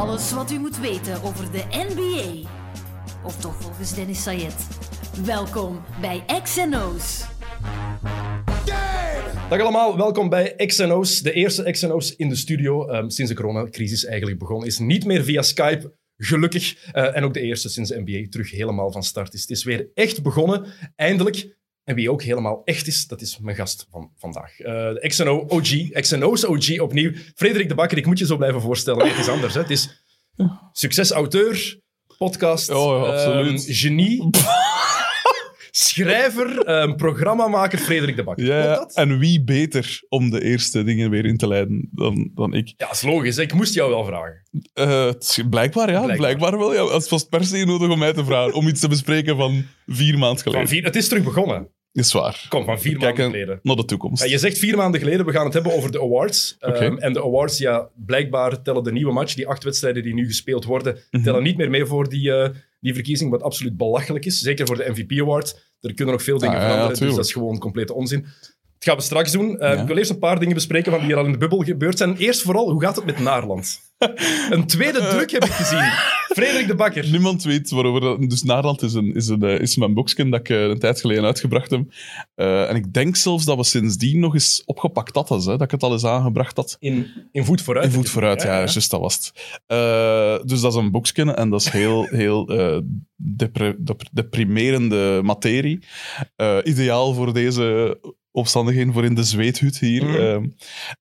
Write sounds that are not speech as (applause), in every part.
Alles wat u moet weten over de NBA. Of toch volgens Dennis Sayed. Welkom bij XNO's. Dag allemaal, welkom bij XNO's, de eerste XNO's in de studio ehm, sinds de coronacrisis eigenlijk begonnen is. Niet meer via Skype, gelukkig. Eh, en ook de eerste sinds de NBA terug helemaal van start is. Het is weer echt begonnen, eindelijk. En wie ook helemaal echt is, dat is mijn gast van vandaag. Eh, de XNO OG, XNO's OG opnieuw. Frederik de Bakker, ik moet je zo blijven voorstellen. Het is anders, hè. Het is succesauteur, podcast, Oh, ja, absoluut. ehm, genie, (laughs) schrijver, ehm, programmamaker Frederik de Bakker. Ja, dat? en wie beter om de eerste dingen weer in te leiden dan, dan ik? Ja, dat is logisch. hè. Ik moest jou wel vragen. Eh, blijkbaar, ja. Blijkbaar. Blijkbaar, wel. Ja. Het was per se nodig om mij te vragen. Om iets te bespreken van vier maanden geleden. Van vier, het is terug begonnen. Is waar. Kom, van vier maanden geleden. naar de toekomst. Ja, je zegt vier maanden geleden, we gaan het hebben over de awards. Ehm, en de awards, ja, blijkbaar tellen de nieuwe match, die acht wedstrijden die nu gespeeld worden, Mhm. tellen niet meer mee voor die, eh, die verkiezing, wat absoluut belachelijk is. Zeker voor de MVP Award. Er kunnen nog veel dingen Ah, ja, veranderen, dus dat is gewoon complete onzin. Dat gaan we straks doen. Eh, Ja. Ik wil eerst een paar dingen bespreken van die er al in de bubbel gebeurd zijn. Eerst vooral, hoe gaat het met Naarland? (laughs) een tweede druk heb ik gezien. Frederik de Bakker. Niemand weet waarover dat... Dus Naarland is, een, is, een, eh, is mijn boekje dat ik eh, een tijd geleden uitgebracht heb. Eh, en ik denk zelfs dat we sindsdien nog eens opgepakt hadden. Hè, dat ik het al eens aangebracht had. In, in voet vooruit. In voet vooruit, ja, juist dat was het. Dus dat is een boekje en dat is heel, heel eh, depre- dep- deprimerende materie. Ideaal voor deze omstandigheden, voor in de zweethut hier. Mhm. Eh,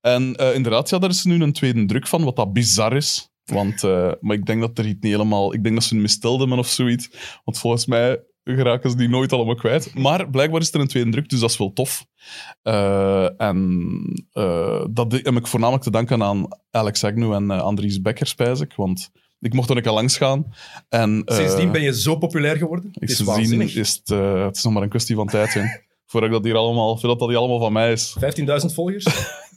en eh, inderdaad, ja, daar is nu een tweede druk van, wat dat bizar is. Want, eh, maar ik denk dat er niet helemaal... Ik denk dat ze een mistelde hebben of zoiets. Want volgens mij geraken ze die nooit allemaal kwijt. Maar blijkbaar is er een tweede druk, dus dat is wel tof. Eh, en dat heb ik voornamelijk te danken aan Alex Agnew en Andries Becker, spijs ik. Want ik mocht er een keer langs gaan. En, Sindsdien ben je zo populair geworden. Het is sindsdien waanzinnig. is het, eh, het is nog maar een kwestie van tijd, hè. Voordat ik dat hier allemaal... Voordat dat hier allemaal van mij is. 15.000 volgers? (laughs)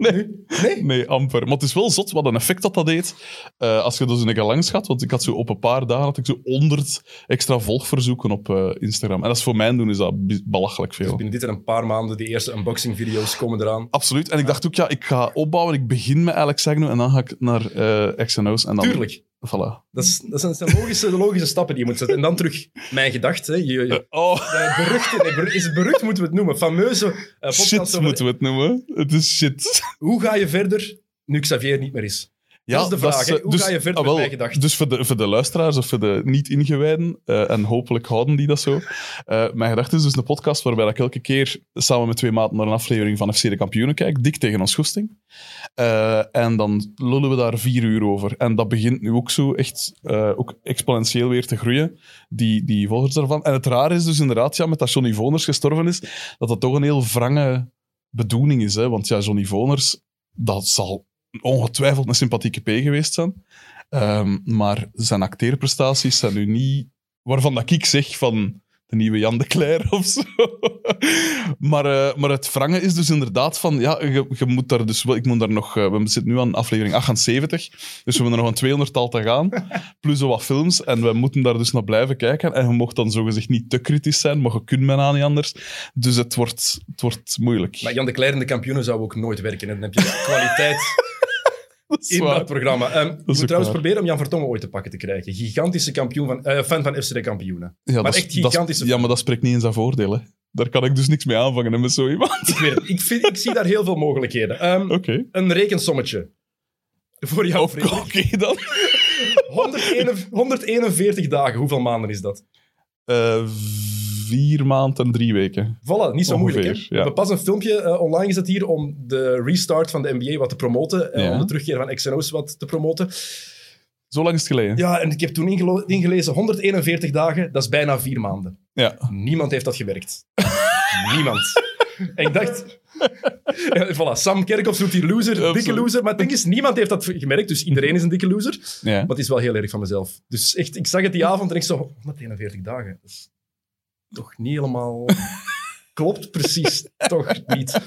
Nee. Nee? Nee, amper. Maar het is wel zot wat een effect dat dat deed. Eh, als je dus een keer langs gaat, want ik had zo op een paar dagen had ik zo 100 extra volgverzoeken op eh, Instagram. En dat is voor mijn doen is dat belachelijk veel. Binnen dit en een paar maanden, die eerste unboxing-video's komen eraan. Absoluut. En ik dacht ook, ja, ik ga opbouwen. Ik begin met Alex Agnew en dan ga ik naar XNO's. En dan, Tuurlijk. Voilà. Dat, is, dat zijn, zijn logische, de logische stappen die je moet zetten. En dan terug mijn gedachte. Je, je, Oh, eh, beruchte, nee, beru- is het berucht, moeten we het noemen. Fameuze eh, podcast shit over- moeten we het noemen. Het is shit. Hoe ga je verder nu Xavier niet meer is? Dat is de vraag. eh, Hoe ga je verder ah, wel, met mijn gedachten? Dus voor de, voor de luisteraars of voor de niet-ingewijden, eh, en hopelijk houden die dat zo. eh, mijn gedachte is dus een podcast waarbij ik elke keer samen met twee maten naar een aflevering van FC de Kampioenen kijk, dik tegen ons goesting. En dan lullen we daar vier uur over. En dat begint nu ook zo echt ook exponentieel weer te groeien, die, die volgers daarvan. En het raar is dus inderdaad, ja, met dat Johnny Voners gestorven is, dat dat toch een heel wrange bedoeling is. Hè? Want ja, Johnny Voners, dat zal ongetwijfeld een sympathieke P geweest zijn. Ehm, maar zijn acteerprestaties zijn nu niet... Waarvan dat ik zeg van de nieuwe Jan de Cler of zo. (laughs) maar, eh, maar het wrangen is dus inderdaad van... Ja, je, je moet daar dus wel... Ik moet daar nog... eh, we zitten nu aan aflevering 78. Dus we hebben er nog een 200 tal te gaan. (laughs) Plus zo wat films. En we moeten daar dus naar blijven kijken. En je mocht dan zogezegd niet te kritisch zijn, maar je kunt bijna niet anders. Dus het wordt, het wordt moeilijk. Maar Jan de Cler en de kampioenen zou ook nooit werken. En dan heb je kwaliteit Dat in waar. dat programma. Ehm, moet ook trouwens waar. proberen om Jan Vertongen ooit te pakken te krijgen. Gigantische kampioen van, eh, fan van FC de kampioenen. Ja, Maar dat echt dat is- gigantische Ja, maar dat spreekt niet in zijn voordeel. hè. Daar kan ik dus niks mee aanvangen hè, met zo iemand. Ik weet het. Ik, vind, ik zie daar heel veel mogelijkheden. Ehm, Oké. Een rekensommetje. Voor jou, Oké Frederik. dan. (laughs) 141, 141 dagen. Hoeveel maanden is dat? Eh, vier maanden en drie weken. Voilà, niet zo Ongeveer, moeilijk. Hè? We hebben pas een filmpje eh, online gezet hier om de restart van de NBA wat te promoten. en Ja. om de terugkeer van XNO's wat te promoten. Zo lang is het geleden. Ja, en ik heb toen ingelezen 141 dagen, dat is bijna vier maanden. Ja. Niemand heeft dat gewerkt. (laughs) Niemand. En ik dacht... Ja, voilà, Sam Kerkhoff doet die loser, dikke loser. Maar het ding is, niemand heeft dat gemerkt, dus iedereen is een dikke loser. Ja. Maar het is wel heel erg van mezelf. Dus echt, ik zag het die avond en ik zo, 141 dagen. Dat is toch niet helemaal... (laughs) Klopt precies toch niet.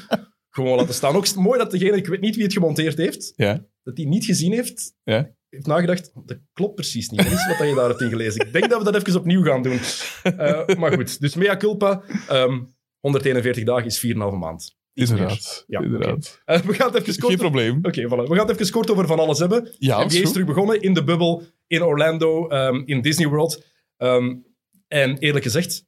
Gewoon laten staan. Ook mooi dat degene, ik weet niet wie het gemonteerd heeft, Ja. dat hij niet gezien heeft, Ja. heeft nagedacht, dat klopt precies niet. Dat is wat je daar hebt ingelezen. Ik denk dat we dat even opnieuw gaan doen. Eh, maar goed, dus mea culpa. ehm, 141 dagen is 4,5 maand. Iets Inderdaad. Ja, inderdaad. Eh, we gaan het even kort... Geen probleem. Oké, voilà. we gaan het even kort over van alles hebben. Ja, NBA is is terug begonnen in de bubbel, in Orlando, ehm, in Disney World. Ehm, en eerlijk gezegd,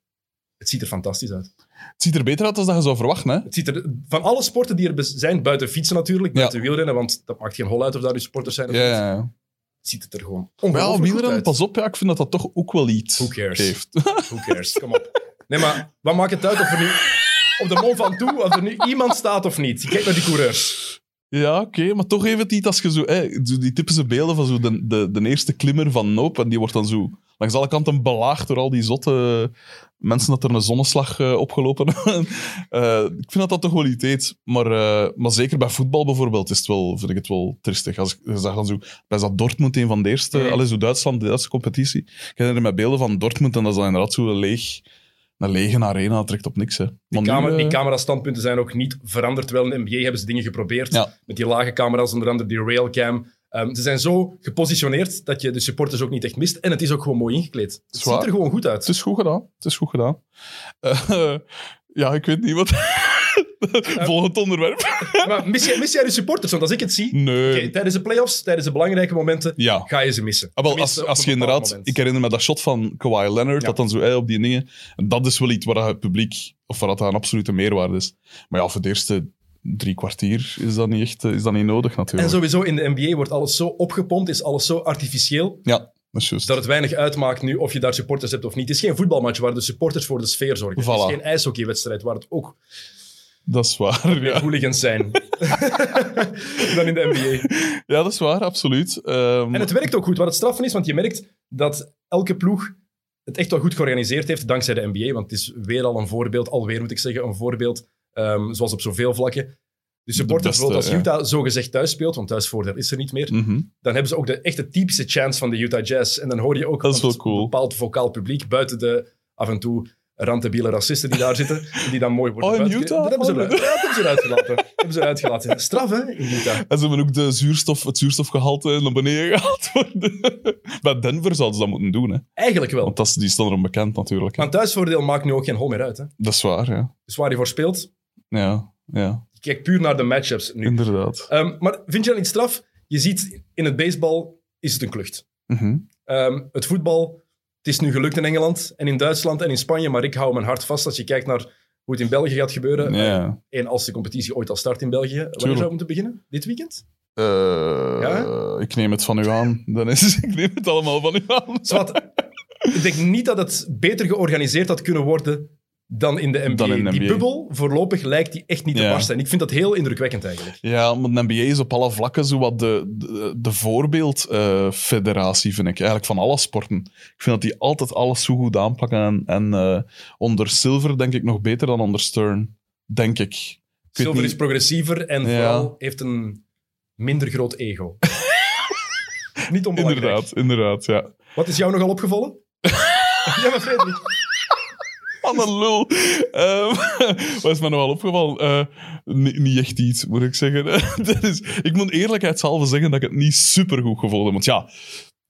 het ziet er fantastisch uit. Het ziet er beter uit dan dat je zou verwachten. Hè? Het ziet er, van alle sporten die er zijn, buiten fietsen natuurlijk, Ja. buiten wielrennen, want dat maakt geen hol uit of daar nu sporters zijn of Ja, niet, ja, ja. ziet het er gewoon ongelooflijk ja, wielrennen, uit. pas op. Ja, ik vind dat dat toch ook wel iets Who cares? geeft. (laughs) Who cares? Kom op. Nee, maar wat maakt het uit of er nu op de mond van toe, of er nu iemand staat of niet? Kijk naar die coureurs. Ja, oké, maar toch even niet als je zo, hè, die typische beelden van zo de, de, de eerste klimmer van Noop, en die wordt dan zo langs alle kanten belaagd door al die zotte mensen dat er een zonneslag eh, opgelopen hebben. (laughs) Eh, ik vind dat dat toch wel iets. Maar, eh, maar zeker bij voetbal bijvoorbeeld is het wel, vind ik het wel tristig. Als ik je zag dan zo, bij dat Dortmund een van de eerste, alles zo Duitsland, de Duitse competitie. Ik herinner me beelden van Dortmund en dat is dan inderdaad zo leeg, een lege arena, trekt op niks. Hè. Die, nu, camera, die camerastandpunten zijn ook niet veranderd. Terwijl in de NBA hebben ze dingen geprobeerd. Ja. Met die lage camera's, onder andere die railcam. Ehm, ze zijn zo gepositioneerd dat je de supporters ook niet echt mist. En het is ook gewoon mooi ingekleed. Het Zwaar. ziet er gewoon goed Het uit. is goed gedaan. Het is goed gedaan. Eh, (laughs) ja, ik weet niet wat. (laughs) Volgend onderwerp. (laughs) Maar mis jij, mis jij de supporters? Want als ik het zie, Nee. tijdens de playoffs, tijdens de belangrijke momenten, Ja. ga je ze missen. Ah, wel, als, als je inderdaad... moment. Ik herinner me dat shot van Kawhi Leonard, Ja. dat dan zo op die dingen... En dat is wel iets waar het publiek... Of waar dat een absolute meerwaarde is. Maar ja, voor de eerste drie kwartier is dat niet echt eh, is dat niet nodig, En natuurlijk. sowieso in de NBA wordt alles zo opgepompt, is alles zo artificieel, Ja, dat is juist. dat het weinig uitmaakt nu of je daar supporters hebt of niet. Het is geen voetbalmatch waar de supporters voor de sfeer zorgen. Het is geen ijshockeywedstrijd waar het ook Dat is waar, (laughs) ja. hooligans zijn. (laughs) dan in de NBA. Ja, dat is waar, absoluut. Ehm, En het werkt ook goed. Wat het straffen is, want je merkt dat elke ploeg het echt wel goed georganiseerd heeft, dankzij de NBA. Want het is weer al een voorbeeld, alweer moet ik zeggen, een voorbeeld, ehm, zoals op zoveel vlakken. De supporters, beste, bijvoorbeeld als ja. Utah zogezegd thuis speelt, want thuisvoordeel is er niet meer, mhm. dan hebben ze ook de echte typische chants van de Utah Jazz. En dan hoor je ook cool. een bepaald vocaal publiek, buiten de af en toe rantebiele racisten die daar zitten, (laughs) die dan mooi worden Oh, in Utah? Dat hebben ze, Oh, eruit- dat hebben ze eruit gelaten. Dat hebben ze eruit gelaten. (laughs) Straf, hè, in Utah. En ze hebben ook de zuurstof, het zuurstofgehalte naar beneden gehaald worden. (laughs) Bij Denver zouden ze dat moeten doen, hè. Eigenlijk wel. Want dat is, die staan erom bekend, natuurlijk. hè. Maar thuisvoordeel maakt nu ook geen hol meer uit. Hè. Dat is waar, ja. Dus waar je voor speelt, Ja, ja, je kijkt puur naar de matchups nu. inderdaad. Ehm, maar vind je dat niet straf? Je ziet, in het baseball is het een klucht. Mhm. Ehm, het voetbal, het is nu gelukt in Engeland en in Duitsland en in Spanje, maar ik hou mijn hart vast als je kijkt naar hoe het in België gaat gebeuren. Ja. En als de competitie ooit al start in België. Wanneer zou het moeten beginnen? Dit weekend? Eh, Ja? Ik neem het van u aan. Dan is, (laughs) ik neem het allemaal van u aan. Ik denk niet dat het beter georganiseerd had kunnen worden dan in de NBA. Dan in de Die bubbel, voorlopig lijkt die echt niet te Ja. barsten. En ik vind dat heel indrukwekkend eigenlijk. Ja, maar de NBA is op alle vlakken zo wat de, de, de voorbeeldfederatie, vind ik. Eigenlijk van alle sporten. Ik vind dat die altijd alles zo goed aanpakken. En, en eh, onder Silver denk ik nog beter dan onder Stern. Denk ik. Silver is progressiever en Ja. vooral heeft een minder groot ego. (laughs) niet onbelangrijk. Inderdaad, inderdaad, ja. Wat is jou nogal opgevallen? (laughs) ja, maar Frederik. Wat een lul. Ehm, (laughs) wat is me nog wel opgevallen? Eh, ni- niet echt iets, moet ik zeggen. (laughs) dat is, ik moet eerlijkheidshalve zeggen dat ik het niet super goed gevoeld heb. Want ja,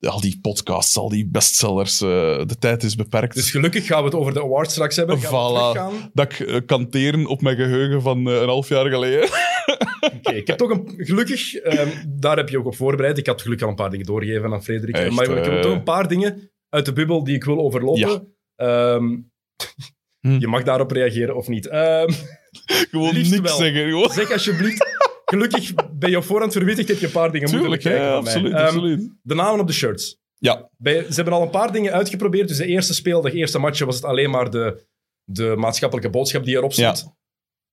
al die podcasts, al die bestsellers, eh, de tijd is beperkt. Dus gelukkig gaan we het over de awards straks hebben. Voilà. dat ik eh, kan teren op mijn geheugen van een half jaar geleden. (laughs) Oké, ik heb toch een... Gelukkig, ehm, daar heb je ook op voorbereid. Ik had gelukkig al een paar dingen doorgegeven aan Frederik. Echt, maar ik heb toch een paar dingen uit de bubbel die ik wil overlopen. Ehm, Hm. Je mag daarop reageren of niet. Ehm, (laughs) Gewoon niks wel. zeggen. Gewoon. zeg alsjeblieft... Gelukkig ben je op voorhand verwittigd, heb je een paar dingen Tuurlijk, moeten bekijken ja, absoluut, Ehm, absoluut. De namen op de shirts. Ja, Bij, ze hebben al een paar dingen uitgeprobeerd. Dus de eerste speeldag, eerste match was het alleen maar de, de maatschappelijke boodschap die erop stond.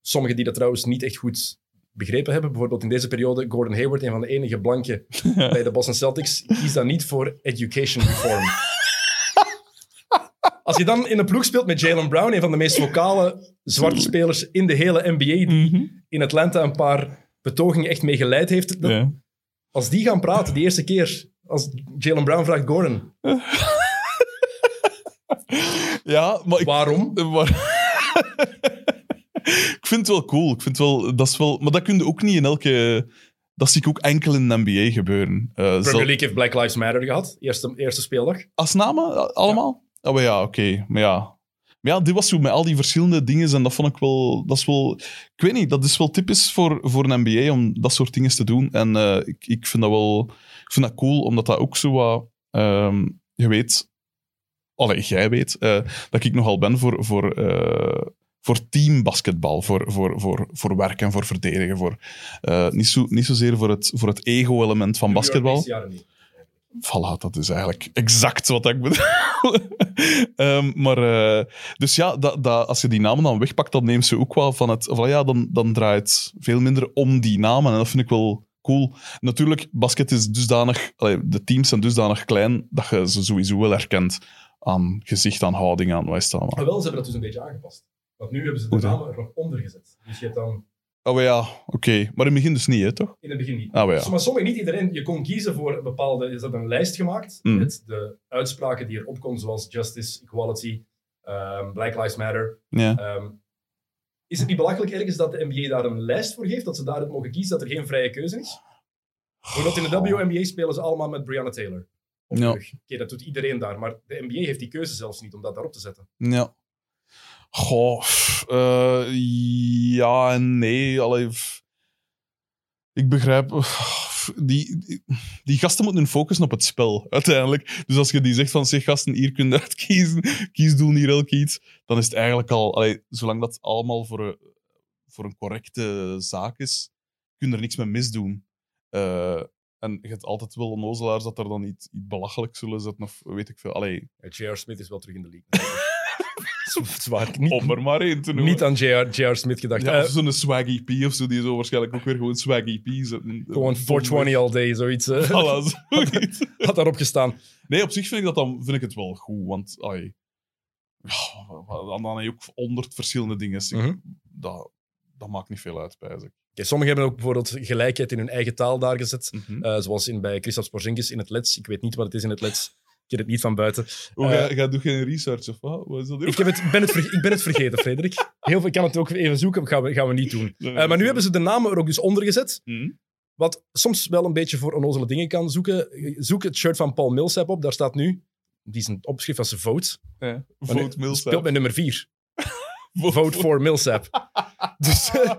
Sommigen die dat trouwens niet echt goed begrepen hebben. Bijvoorbeeld in deze periode, Gordon Hayward, een van de enige blanken (laughs) bij de Boston Celtics, kiest dan niet voor education reform. Als je dan in een ploeg speelt met Jalen Brown, een van de meest vocale zwarte spelers in de hele NBA, die Mhm. in Atlanta een paar betogingen echt mee geleid heeft, dat- ja. als die gaan praten, die eerste keer, als Jalen Brown vraagt Gordon, (laughs) ja, maar ik, waarom? Maar... (laughs) ik vind het wel cool. Ik vind het wel, dat is wel, maar dat kun je ook niet in elke. Dat zie ik ook enkel in de NBA gebeuren. Eh, Premier zal- League heeft Black Lives Matter gehad, eerste, eerste speeldag. Als namen, a- allemaal? Oh, ja, oké. Maar ja. Maar ja, dit was zo met al die verschillende dingen en dat vond ik wel... Dat is wel ik weet niet, dat is wel typisch voor, voor een NBA om dat soort dingen te doen. En eh, ik, ik vind dat wel... Ik vind dat cool, omdat dat ook zo wat... ehm, je weet... Allee, jij weet eh, dat ik nogal ben voor... voor eh, voor teambasketbal, voor, voor, voor, voor werk en voor verdedigen. Voor, niet, zo, niet zozeer voor het, voor het ego-element van basketbal. Jaren niet. Voilà, dat is eigenlijk exact wat ik bedoel. (laughs) Ehm, maar, eh, dus ja, dat, dat, als je die namen dan wegpakt, dan neemt ze ook wel van het... Van, ja, dan, dan draait het veel minder om die namen. En dat vind ik wel cool. Natuurlijk, basket is dusdanig... allee, de teams zijn dusdanig klein dat je ze sowieso wel herkent aan gezicht, aan houding, aan wat is wel, ze hebben dat dus een beetje aangepast. Want nu hebben ze de namen er nog onder gezet. Dus je hebt dan Oh maar ja, oké. Maar in het begin dus niet, hè, toch? in het begin niet. Ah, maar ja. Maar sommige niet iedereen. Je kon kiezen voor een bepaalde. Je had een lijst gemaakt Mm. met de uitspraken die erop konden, zoals justice, equality, ehm, Black Lives Matter. Ja. Ehm, is het niet belachelijk ergens dat de NBA daar een lijst voor geeft, dat ze daaruit mogen kiezen, dat er geen vrije keuze is? Bijvoorbeeld in de WNBA spelen ze allemaal met Breonna Taylor. Op de Ja. rug. Oké, dat doet iedereen daar, maar de NBA heeft die keuze zelfs niet om dat daarop te zetten. Ja. Goh, pff, eh, ja en nee. Allee, pff. ik begrijp. pff, Die, die, die gasten moeten hun focussen op het spel, uiteindelijk. Dus als je die zegt van, zeg gasten, hier kun je uitkiezen, kies doen hier elk iets, dan is het eigenlijk al... Allee, zolang dat allemaal voor een, voor een correcte zaak is, kun je er niks mee misdoen. Eh, en je hebt altijd wel onnozelaars dat er dan iets, iets belachelijks zullen zetten, of weet ik veel. Allee, J.R. Smith is wel terug in de league. (laughs) Zwaar. (laughs) Niet, om er maar één te noemen. niet aan J.R. Smith gedacht. Ja, Eh, zo'n Swaggy P of zo, die zo waarschijnlijk ook weer gewoon Swaggy P gewoon 420 all day, zoiets. Voilà, zoiets. (laughs) had daarop gestaan. Nee, op zich vind ik, dat dan, vind ik het wel goed, want ai, dan, dan heb je ook honderd verschillende dingen. Ik- Mhm. dat, dat maakt niet veel uit, bij Oké, sommigen hebben ook bijvoorbeeld gelijkheid in hun eigen taal daar gezet. Mhm. Eh, zoals in, bij Christophe Porzingis in het Lets. Ik weet niet wat het is in het Lets. Ik ken het niet van buiten. Hoe Eh, ga, ga doe geen research of wat? Wat is dat? Ik, heb het, ben, het ver- ik ben het vergeten, Frederik. Heel veel, ik kan het ook even zoeken, gaan we, gaan we niet doen. Nee, Eh, maar nu hebben ze de namen er ook dus onder gezet. Mhm. Wat soms wel een beetje voor onnozele dingen kan zoeken. Zoek het shirt van Paul Millsap op. Daar staat nu, die is een opschrift als vote. Ja. Vote Millsap. Speelt met nummer 4. (laughs) Vote for Millsap. (laughs) Dus eh,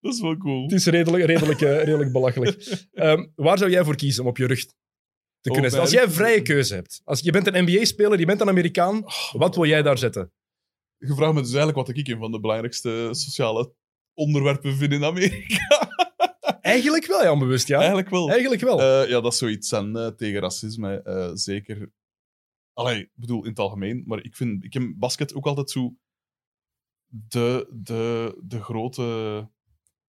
dat is wel cool. het is redelijk, redelijk, redelijk belachelijk. (laughs) Ehm, waar zou jij voor kiezen om op je rug te kunnen? Als jij vrije keuze hebt. Als je bent een NBA-speler, je bent een Amerikaan. Wat wil jij daar zetten? Je vraagt me dus eigenlijk wat ik een van de belangrijkste sociale onderwerpen vind in Amerika. (laughs) Eigenlijk wel, ja, onbewust, ja. Eigenlijk wel. Eigenlijk wel. Eh, ja, dat is zoiets en eh, tegen racisme. eh, zeker. Allee, ik bedoel in het algemeen. Maar ik vind ik heb basket ook altijd zo. De, de, de grote. Hoe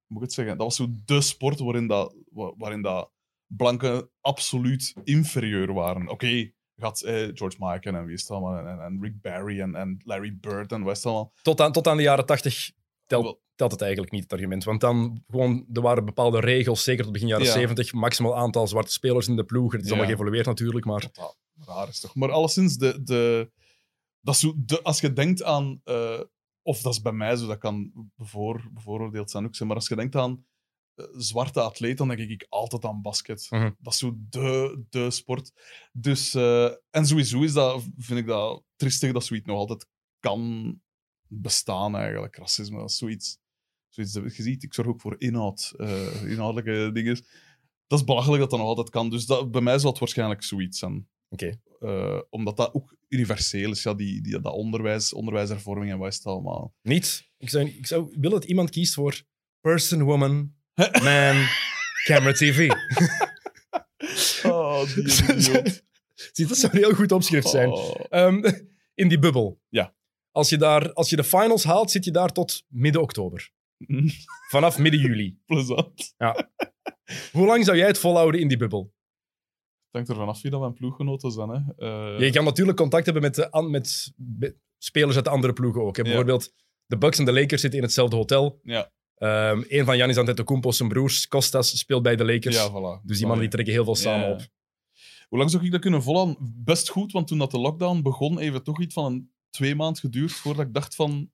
moet ik het zeggen? Dat was zo de sport waarin, dat, wa- waarin dat blanken absoluut inferieur waren. Oké, had eh, George Michael en wie is het allemaal? En, Rick Barry en, en Larry Bird en het allemaal? Tot aan, tot aan de jaren 80 telt, telt het eigenlijk niet, het argument. Want dan gewoon, er waren bepaalde regels, zeker tot begin jaren Ja. 70, maximaal aantal zwarte spelers in de ploeg. Het is allemaal Ja. geëvolueerd natuurlijk, maar dat raar is toch? Maar alleszins, de, de, dat zo, de, als je denkt aan... eh, of dat is bij mij zo, dat kan bevoor, bevooroordeeld zijn ook, zijn, maar als je denkt aan zwarte atleten, dan denk ik altijd aan basket. Mhm. Dat is zo de, de sport. Dus, eh, en sowieso is dat, vind ik dat triestig dat zoiets nog altijd kan bestaan, eigenlijk. Racisme, dat is zoiets... zoiets dat je ziet, ik zorg ook voor inhoud, eh, inhoudelijke dingen. Dat is belachelijk dat dat nog altijd kan. Dus dat, bij mij zal het waarschijnlijk zoiets zijn. oké. Eh, omdat dat ook universeel is, ja, die, die, dat onderwijs, onderwijshervorming en wat is het allemaal. Niet. Ik zou, ik zou willen dat iemand kiest voor person, woman, man, camera, tv. (laughs) Oh, die (laughs) idioot. Zie, dat zou een heel goed opschrift zijn. Oh. Ehm, in die bubbel. Ja. Als je, daar, als je de finals haalt, zit je daar tot midden oktober. Vanaf midden (laughs) juli. Plezant. Hoe lang zou jij het volhouden in die bubbel? Het hangt er vanaf wie dat mijn ploeggenoten zijn. Hè. Eh, Je kan natuurlijk contact hebben met, de, met spelers uit de andere ploegen ook. Hè. Ja. Bijvoorbeeld, de Bucks en de Lakers zitten in hetzelfde hotel. Ja. Ehm, een van Giannis Antetokounmpo's zijn broers, Costas, speelt bij de Lakers. ja, voilà. Dus die mannen die trekken heel veel samen Ja. op. Hoe lang zou ik dat kunnen volhouden? Best goed, want toen dat de lockdown begon, heeft het toch iets van een twee maand geduurd voordat ik dacht van...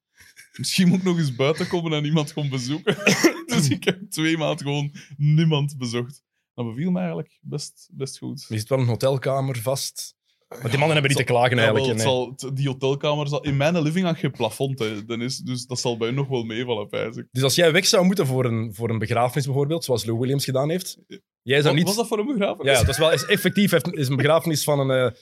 Misschien moet ik nog eens buiten komen en iemand gewoon bezoeken. (laughs) dus ik heb twee maanden gewoon niemand bezocht. Dat beviel me eigenlijk best, best goed. Je zit wel een hotelkamer vast. Maar die mannen hebben niet te klagen eigenlijk. het zal, die hotelkamer zal... In mijn living had je plafond, hè. Dan is, dus dat zal bij u nog wel meevallen, pijs. Dus als jij weg zou moeten voor een, voor een begrafenis bijvoorbeeld, zoals Lou Williams gedaan heeft, jij zou Wat, niet... Was dat voor een begrafenis? Ja, dat is wel is effectief is een begrafenis van een... eh,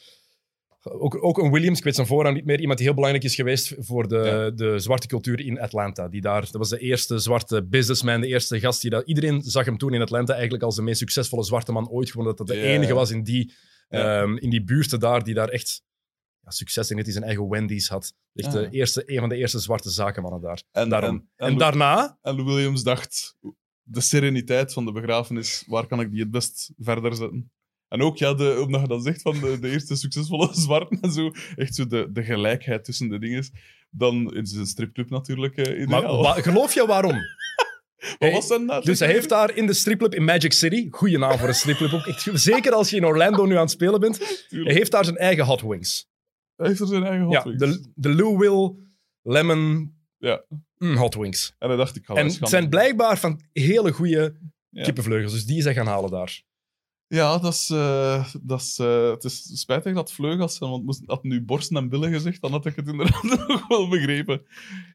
ook, ook een Williams, ik weet zijn voornaam niet meer, iemand die heel belangrijk is geweest voor de, Ja. de zwarte cultuur in Atlanta. Die daar, dat was de eerste zwarte businessman, de eerste gast die dat... Iedereen zag hem toen in Atlanta eigenlijk als de meest succesvolle zwarte man ooit. Gewoon dat dat de Ja. enige was in die, Ja. ehm, in die buurten daar, die daar echt ja, succes in had, die zijn eigen Wendy's had. Echt de eerste, een van de eerste zwarte zakenmannen daar. En, Daarom. en, En, en, daarna... en Lou Williams dacht, de sereniteit van de begrafenis, waar kan ik die het best verder zetten? En ook, ja, de, omdat je dat zegt van de, de eerste succesvolle (laughs) zwarten en zo, echt zo de, de gelijkheid tussen de dingen. Dan is een stripclub natuurlijk eh, Maar ideaal. wa- geloof je waarom? (laughs) Wat was naam? Dus hij heeft daar in de stripclub in Magic City, goede naam voor een stripclub ook, echt, zeker als je in Orlando nu aan het spelen bent, hij heeft daar zijn eigen Hot Wings. Hij heeft er zijn eigen Hot Ja, Wings. de, de Lou Will Lemon Ja. mm, Hot Wings. En hij dacht, ik En het zijn blijkbaar van hele goede Ja. kippenvleugels, dus die is hij gaan halen daar. Ja, dat is, eh, dat is, eh, het is spijtig dat vleugels zijn, want moest, had nu borsten en billen gezegd, dan had ik het inderdaad (laughs) nog wel begrepen.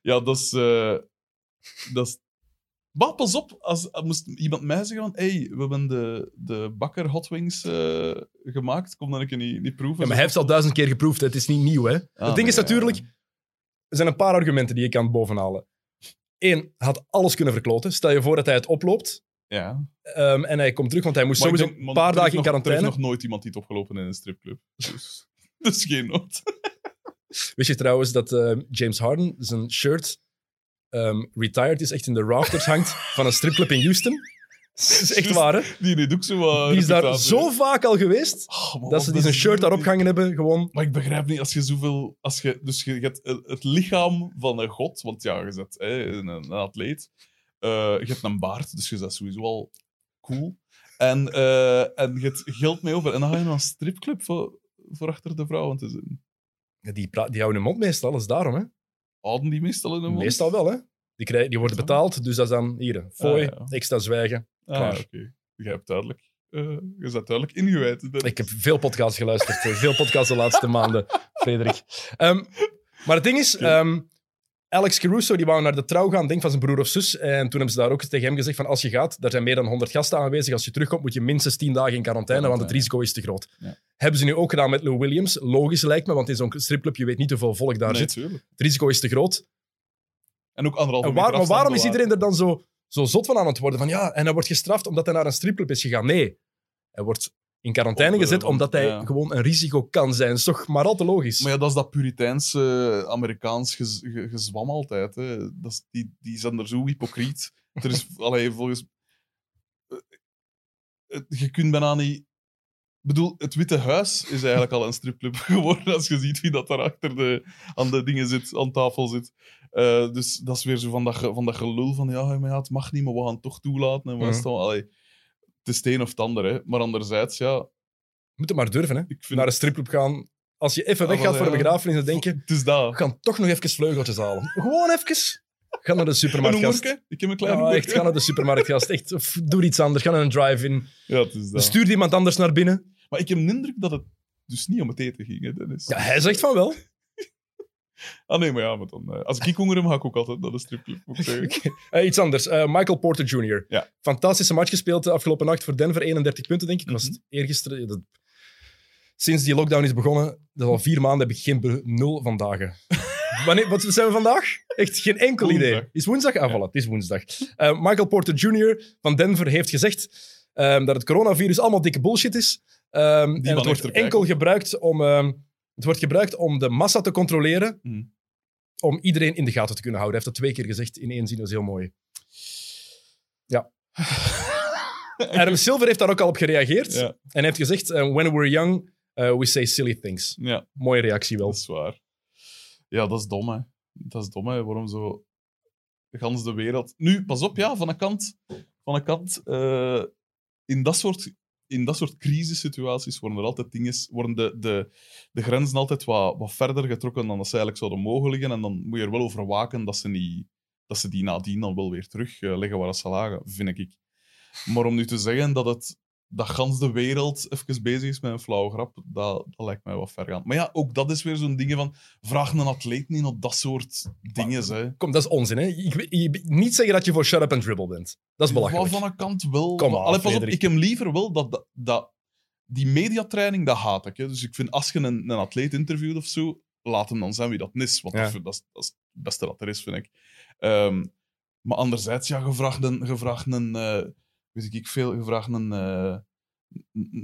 Ja, dat is... eh, dat is maar pas op, als, als moest iemand mij zeggen van hey, we hebben de, de bakker Hot Wings eh, gemaakt, kom dan een keer niet, niet proeven. Ja, maar hij heeft het al duizend keer geproefd, hè. het is niet nieuw. Hè. Ah, het ding is natuurlijk, ja. er zijn een paar argumenten die je kan bovenhalen. Eén, hij had alles kunnen verkloten. Stel je voor dat hij het oploopt Ja. ehm, en hij komt terug, want hij moest Maar sowieso denk, een paar dagen in nog- Er quarantaine. is nog nooit iemand die het opgelopen in een stripclub. (laughs) Dus, dus geen nood. Wist je trouwens dat eh, James Harden zijn shirt ehm, retired is, echt in de rafters hangt van een stripclub in Houston? Dat is echt waar, hè? Die ook zo wat Die is daar zo vaak al geweest, Oh, dat ze die zijn shirt daarop gehangen hebben, gewoon... Maar ik begrijp niet, als je zoveel... Als je, dus je hebt het lichaam van een god, want ja, je bent hè, een, een atleet. Eh, je hebt een baard, dus je bent sowieso al cool. En, eh, en je hebt geld mee over. En dan ga je naar een stripclub voor, voor achter de vrouwen te zitten. Ja, Die, die houden hun mond meestal, dat is daarom, hè? Houden die meestal in hun mond? Meestal wel, hè? Die, krijgen, die worden betaald, dus dat is dan hier, fooi, Ah, ja. extra zwijgen. Ah, oké. Je hebt duidelijk... eh, je bent duidelijk ingewijd. Ik heb veel podcasts geluisterd, eh, veel podcasts de laatste (laughs) maanden, Frederik. Ehm, maar het ding is, ehm, Alex Caruso die wou naar de trouw gaan, denk van zijn broer of zus. En toen hebben ze daar ook tegen hem gezegd van als je gaat, daar zijn meer dan 100 gasten aanwezig. Als je terugkomt, moet je minstens 10 dagen in quarantaine, want het risico is te groot. Ja. Hebben ze nu ook gedaan met Lou Williams. Logisch lijkt me, want in zo'n stripclub, je weet niet hoeveel volk daar Nee, zit. tuurlijk. Het risico is te groot. En ook anderhalve En waar- meter maar waarom is iedereen er dan zo, zo zot van aan het worden? Van ja, en hij wordt gestraft omdat hij naar een stripclub is gegaan. Nee, hij wordt in quarantaine gezet omdat hij ja. gewoon een risico kan zijn. Dat is toch maar al te logisch. Maar ja, dat is dat Puriteinse Amerikaans gez- ge- gezwam altijd. Hè. Dat is, die, die zijn er zo hypocriet. Er is, (laughs) allee, volgens... eh, Je kunt bijna niet... Ik bedoel, het Witte Huis is eigenlijk al een stripclub (laughs) geworden als je ziet wie dat daar achter de, aan de dingen zit, aan tafel zit. Eh, dus dat is weer zo van dat, ge- van dat gelul van ja, maar ja, het mag niet, maar we gaan het toch toelaten. En wat is Mhm. Allee, het is het een of het ander, hè. Maar anderzijds, ja... Je moet het maar durven, hè. Vind Naar een stripclub gaan. Als je even Ja, weggaat maar voor een ja. begrafenis, dan denk je, Het is dat. we gaan toch nog even vleugeltjes halen. Gewoon even. Ga naar de (laughs) Een supermarktgast. hoerke? Ik heb een klein Ja, echt, ga naar de supermarktgast. Echt, of doe iets anders. Ga naar een drive-in. Ja. Stuur iemand anders naar binnen. Maar ik heb de indruk dat het dus niet om het eten ging, hè, Dennis. Ja, hij zegt van wel. Ah nee, maar ja, maar dan, eh, als ik honger heb, ga ik ook altijd naar de stripclub. zeggen. (laughs) Eh, iets anders. Eh, Michael Porter Jr. Ja. Fantastische match gespeeld de afgelopen nacht voor Denver. 31 punten, denk ik. Was Mhm. het eergisteren. Dat- Sinds die lockdown is begonnen, dat is al vier maanden, heb ik geen nul van dagen. (laughs) Wanneer, wat zijn we vandaag? Echt geen enkel Woensdag. idee. Is woensdag? Ah, voilà, het is woensdag. Michael Porter Jr. van Denver heeft gezegd ehm, dat het coronavirus allemaal dikke bullshit is. Ehm, en het man wordt enkel gebruikt om, ehm, het wordt gebruikt om de massa te controleren. Mhm. Om iedereen in de gaten te kunnen houden. Hij heeft dat twee keer gezegd in één zin. Dat is heel mooi. Ja. (laughs) Adam Silver heeft daar ook al op gereageerd. Ja. En heeft gezegd: eh, When we're young, uh, we say silly things. ja, Mooie reactie wel. dat is waar. Ja, dat is dom, hè. Dat is dom, hè. Waarom zo... Gans de wereld... Nu, pas op, ja, van een kant... Van een kant... eh, in dat soort... In dat soort crisissituaties worden er altijd dingen, worden de, de, de grenzen altijd wat, wat verder getrokken dan dat ze eigenlijk zouden mogen liggen. En dan moet je er wel over waken dat ze, niet, dat ze die nadien dan wel weer terug eh, leggen waar ze lagen, vind ik. Maar om nu te zeggen dat het dat gans de wereld even bezig is met een flauwe grap, dat, dat lijkt mij wat ver gaan. Maar ja, ook dat is weer zo'n ding van, vraag een atleet niet op dat soort dingen. Hè. Kom, dat is onzin, hè? Ik, niet zeggen dat je voor shut up and dribble bent. Dat is belachelijk. Wat van een kant wel. Kom maar, Allee, pas op, ik heb liever wel dat, dat, dat die mediatraining, dat haat ik. Hè. Dus ik vind, als je een, een atleet interviewt of zo, laat hem dan zijn wie dat is. Want Ja. dat, dat, is, dat is het beste dat er is, vind ik. Ehm, maar anderzijds, ja, gevraagd een, gevraagd een eh, weet ik veel, een, eh,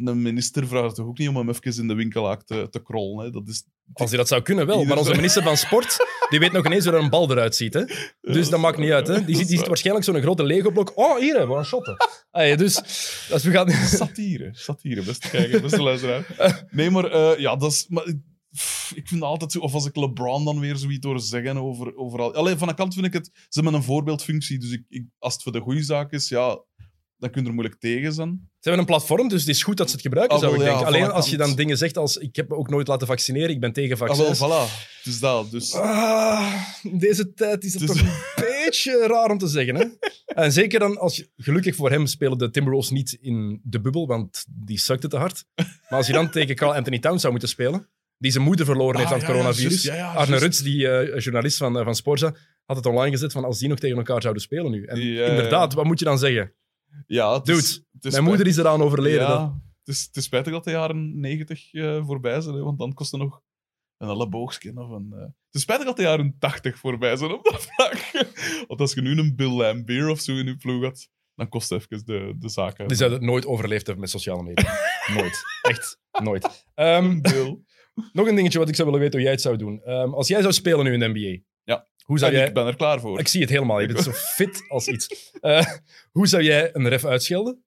een minister vraagt toch ook niet om hem even in de winkelhaak te, te krollen. Hè. Dat is, Als hij dat zou kunnen, wel. Maar onze (laughs) minister van Sport, die weet nog ineens hoe er een bal eruit ziet. Hè? Dus dat maakt niet uit. Hè? Die, ziet, die ziet waar. waarschijnlijk zo'n grote Lego-blok. Oh, hier, we gaan shotten. Allee, dus als we gaan... (laughs) Satire, satire, beste kijker, beste luisteraar. Nee, maar eh, ja, dat is. Maar, ik vind altijd zo. Of als ik LeBron dan weer zoiets hoor zeggen over, overal. Alleen van een kant vind ik het. Ze hebben een voorbeeldfunctie. Dus ik, ik, als het voor de goede zaak is, ja, dan kun je er moeilijk tegen zijn. Ze hebben een platform, dus het is goed dat ze het gebruiken, Ah, zou ik ja, denken. Alleen als je dan dingen zegt als ik heb me ook nooit laten vaccineren, ik ben tegen Ah, wel, vaccins. voilà. Dus dat. Dus, Ah, in deze tijd is het Dus- toch een (laughs) beetje raar om te zeggen. Hè? En zeker dan als je... Gelukkig voor hem spelen de Timberwolves niet in de bubbel, want die sukte te hard. Maar als je dan tegen Carl Anthony Towns zou moeten spelen, die zijn moeder verloren heeft Ah, aan het ja, coronavirus. juist, ja, ja, Arne. Ruts, die eh, journalist van, eh, van Sporza, had het online gezet van als die nog tegen elkaar zouden spelen nu. En inderdaad, wat moet je dan zeggen? Ja, het Dude, is, het is Mijn moeder is eraan overleden. Ja, het, is, het is spijtig dat de jaren 90 eh, voorbij zijn, hè, want dan kost er nog een elleboogskin of een... eh, Het is spijtig dat de jaren 80 voorbij zijn op dat vlak. (laughs) want als je nu een Bill Lambier of zo in je ploeg had, dan kost het even de, de zaken. Die zouden het nooit overleefd hebben met sociale media. (laughs) nooit. Echt, nooit. Ehm, Bill. (laughs) nog een dingetje wat ik zou willen weten hoe jij het zou doen. Ehm, als jij zou spelen nu in de NBA. Hoe zou En jij... ik ben er klaar voor. Ik zie het helemaal. Je bent zo (laughs) fit als iets. Eh, hoe zou jij een ref uitschelden?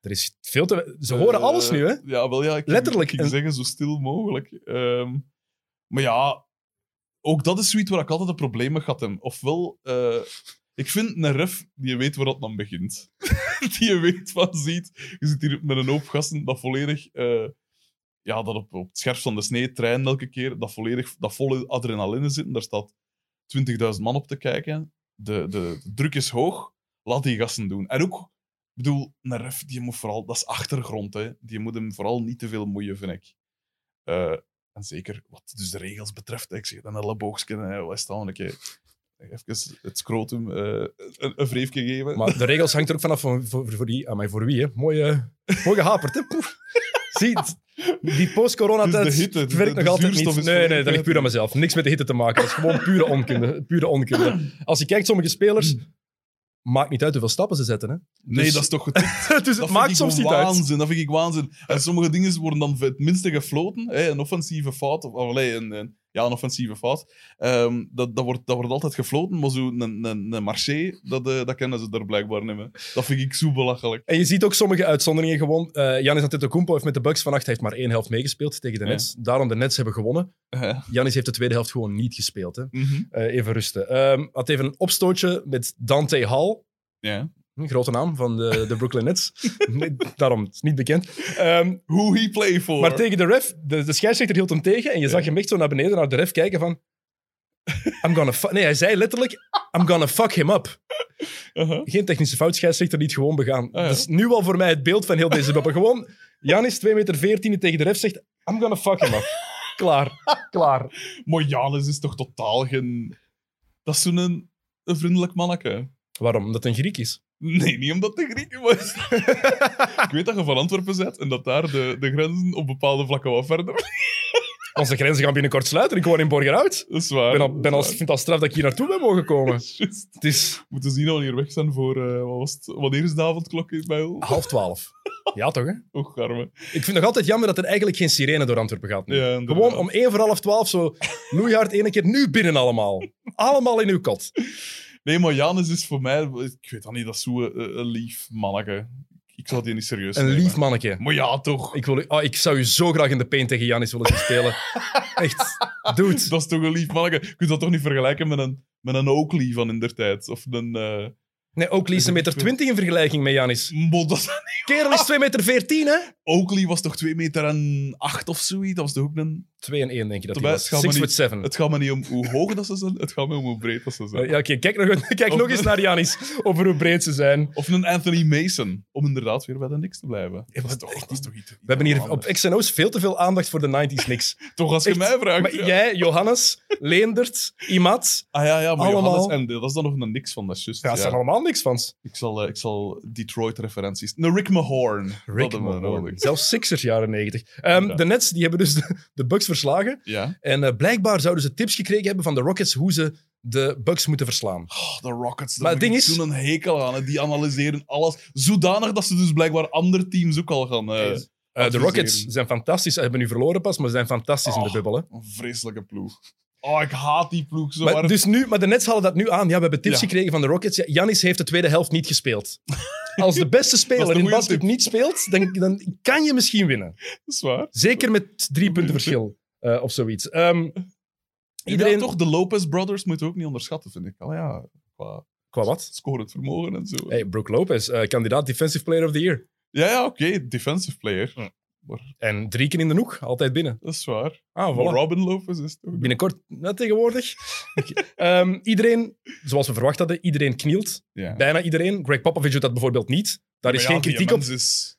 Er is veel te... Ze horen Eh, alles nu, hè? Ja, wel ja. Ik Letterlijk. Ik En- zeggen, zo stil mogelijk. Ehm, maar ja, ook dat is zoiets waar ik altijd een probleem mee had. Hem. Ofwel, eh, ik vind een ref die weet waar dat dan begint. (laughs) die je weet van ziet. Je zit hier met een hoop gasten dat volledig... ja, dat op, op het scherp van de snee trainen elke keer. Dat volledig dat volle adrenaline zit. Daar staat 20.000 man op te kijken. De, de, druk is hoog. Laat die gasten doen. En ook, ik bedoel, een ref, die moet vooral... Dat is achtergrond, hè. Die moet hem vooral niet te veel moeien, vind ik. Eh, en zeker wat dus de regels betreft. Ik zeg dan een elleboogsken, hè. Wat nou een keer? Even het scrotum eh, een, een wreefje geven. Maar de regels hangt er ook vanaf voor, voor, voor, voor wie, hè? Mooi, eh, mooi gehaperd, hè? Zie, die post-coronatijd het is werkt nog altijd niet. Nee, nee, dat ligt puur aan mezelf. Niks met de hitte te maken. Dat is gewoon pure onkunde. Pure onkunde. Als je kijkt, sommige spelers... Maakt niet uit hoeveel stappen ze zetten, hè? nee, dus- dat is toch getikt? (laughs) dus Dat het vind maakt ik soms niet uit. waanzin, Dat vind ik waanzin. En sommige dingen worden dan het minste gefloten. Hè, een offensieve fout, of of, allee, een, een, ja, een offensieve fout. Ehm, dat, dat, wordt, dat wordt altijd gefloten, maar zo'n een, een, een marché, dat, eh, dat kennen ze er blijkbaar niet meer. Dat vind ik zo belachelijk. En je ziet ook sommige uitzonderingen gewoon. Eh Janis Antetokounmpo heeft met de Bucks vannacht heeft maar één helft meegespeeld tegen de Ja. Nets. Daarom de Nets hebben gewonnen. Eh, Janis heeft de tweede helft gewoon niet gespeeld. Hè. mhm. Eh, even rusten. Ehm had even een opstootje met Dante Hall. Ja. Een grote naam van de, de Brooklyn Nets. (laughs) Nee, daarom, het is niet bekend. Ehm, Who he play for. maar tegen de ref, de, de scheidsrechter hield hem tegen en je zag hem echt zo naar beneden naar de ref kijken van... I'm gonna fu-" Nee, hij zei letterlijk, I'm gonna fuck him up. Uh-huh. Geen technische fout, scheidsrechter niet gewoon begaan. Ah. Dat is nu al voor mij het beeld van heel deze bubbel. (laughs) Gewoon, Janis, 2 meter 14 die tegen de ref zegt, I'm gonna fuck him up. (laughs) Klaar, klaar. Maar Janus is toch totaal geen... Dat is zo'n een, een vriendelijk manneke. Waarom? Omdat het een Griek is. Nee, niet omdat de Grieken was. (laughs) ik weet dat je van Antwerpen bent en dat daar de, de grenzen op bepaalde vlakken wat verder Onze grenzen gaan binnenkort sluiten. Ik woon in Borgerhout. Dat is waar. Ik ben al, ben dat is vind het al straf dat ik hier naartoe ben mogen komen. (laughs) Het is We moeten zien dat we hier weg zijn voor... eh, wat was het? Wanneer is de avondklok bij ons? half twaalf. (laughs) Ja, toch, hè? Och, arme. Ik vind het nog altijd jammer dat er eigenlijk geen sirene door Antwerpen gaat. nu. Ja, inderdaad. Gewoon om één voor half twaalf zo loeihard één keer nu binnen allemaal. Allemaal in uw kot. Nee, maar Janus is voor mij... Ik weet dat niet, dat is zo een, een lief manneke. Ik zou die niet serieus Een nemen. lief manneke. Maar ja, toch. Ik, wil, oh, ik zou u zo graag in de paint tegen Janis willen zien spelen. (laughs) Echt. Dude. Dat is toch een lief manneke. Je kunt dat toch niet vergelijken met een, met een Oakley van in der tijd. Of een... eh, Nee, Oakley is een meter 20 in vergelijking met Janis. Dat- Kerel is 2 meter 14, hè? Oakley was toch 2 meter en 8 of zoiets? Dat was toch ook een... 2 en 1, denk je dat hij was. het gaat 6 me foot niet- 7. Het gaat me niet om hoe hoog dat ze zijn, het gaat me om hoe breed dat ze zijn. Eh, ja, oké, kijk, nog, (laughs) kijk Of- nog eens naar Janis over hoe breed ze zijn. Of een Anthony Mason, om inderdaad weer bij de niks te blijven. Ja, dat, is toch, dat is toch iets... We hebben hier op XNO's veel te veel aandacht voor de 90s niks. (laughs) Toch als je Echt, mij vraagt. Maar ja. jij, Johannes, Leendert, Imat, Ah ja, ja, maar allemaal- Johannes en dat is dan nog een niks van, dat is juist. ja, dat zijn allemaal niks van. ik, zal, eh, ik zal Detroit-referenties... Een Rick Mahorn. Rick we Mahorn. nodig. Zelfs Sixers jaren 90. Ehm, Ja. De Nets die hebben dus de, de Bucks verslagen. Ja. En eh, blijkbaar zouden ze tips gekregen hebben van de Rockets hoe ze de Bucks moeten verslaan. Oh, de Rockets, Maar daar het ding is- zo'n hekel aan. hè. Die analyseren alles zodanig dat ze dus blijkbaar andere teams ook al gaan... eh, Eh, de adviseren. Rockets zijn fantastisch. Ze hebben nu verloren pas, maar ze zijn fantastisch in de Oh. bubbel. Hè. Een vreselijke ploeg. Oh, ik haat die ploeg zo Maar, hard. dus nu, maar de Nets halen dat nu aan. Ja, we hebben tips Ja. gekregen van de Rockets. Ja, Janis heeft de tweede helft niet gespeeld. Als de beste (laughs) speler een in basket niet speelt, dan, dan kan je misschien winnen. (laughs) Dat is waar. Zeker met drie punten verschil eh, of zoiets. Ehm, Iedereen... toch, de Lopez Brothers moeten we ook niet onderschatten, vind ik. Oh ja, qua Qua wat? scorend vermogen en zo. Hey, Brook Lopez, eh, kandidaat Defensive Player of the Year. Ja, ja, oké, defensive player. Maar En drie keer in de hoek, altijd binnen. dat is waar. Ah, voilà. Robin Lopez is toch... Binnenkort, net tegenwoordig. (laughs) Ehm, iedereen, zoals we verwacht hadden, iedereen knielt. Ja. Bijna iedereen. Greg Popovich doet dat bijvoorbeeld niet. Daar is Maar geen kritiek op. Is...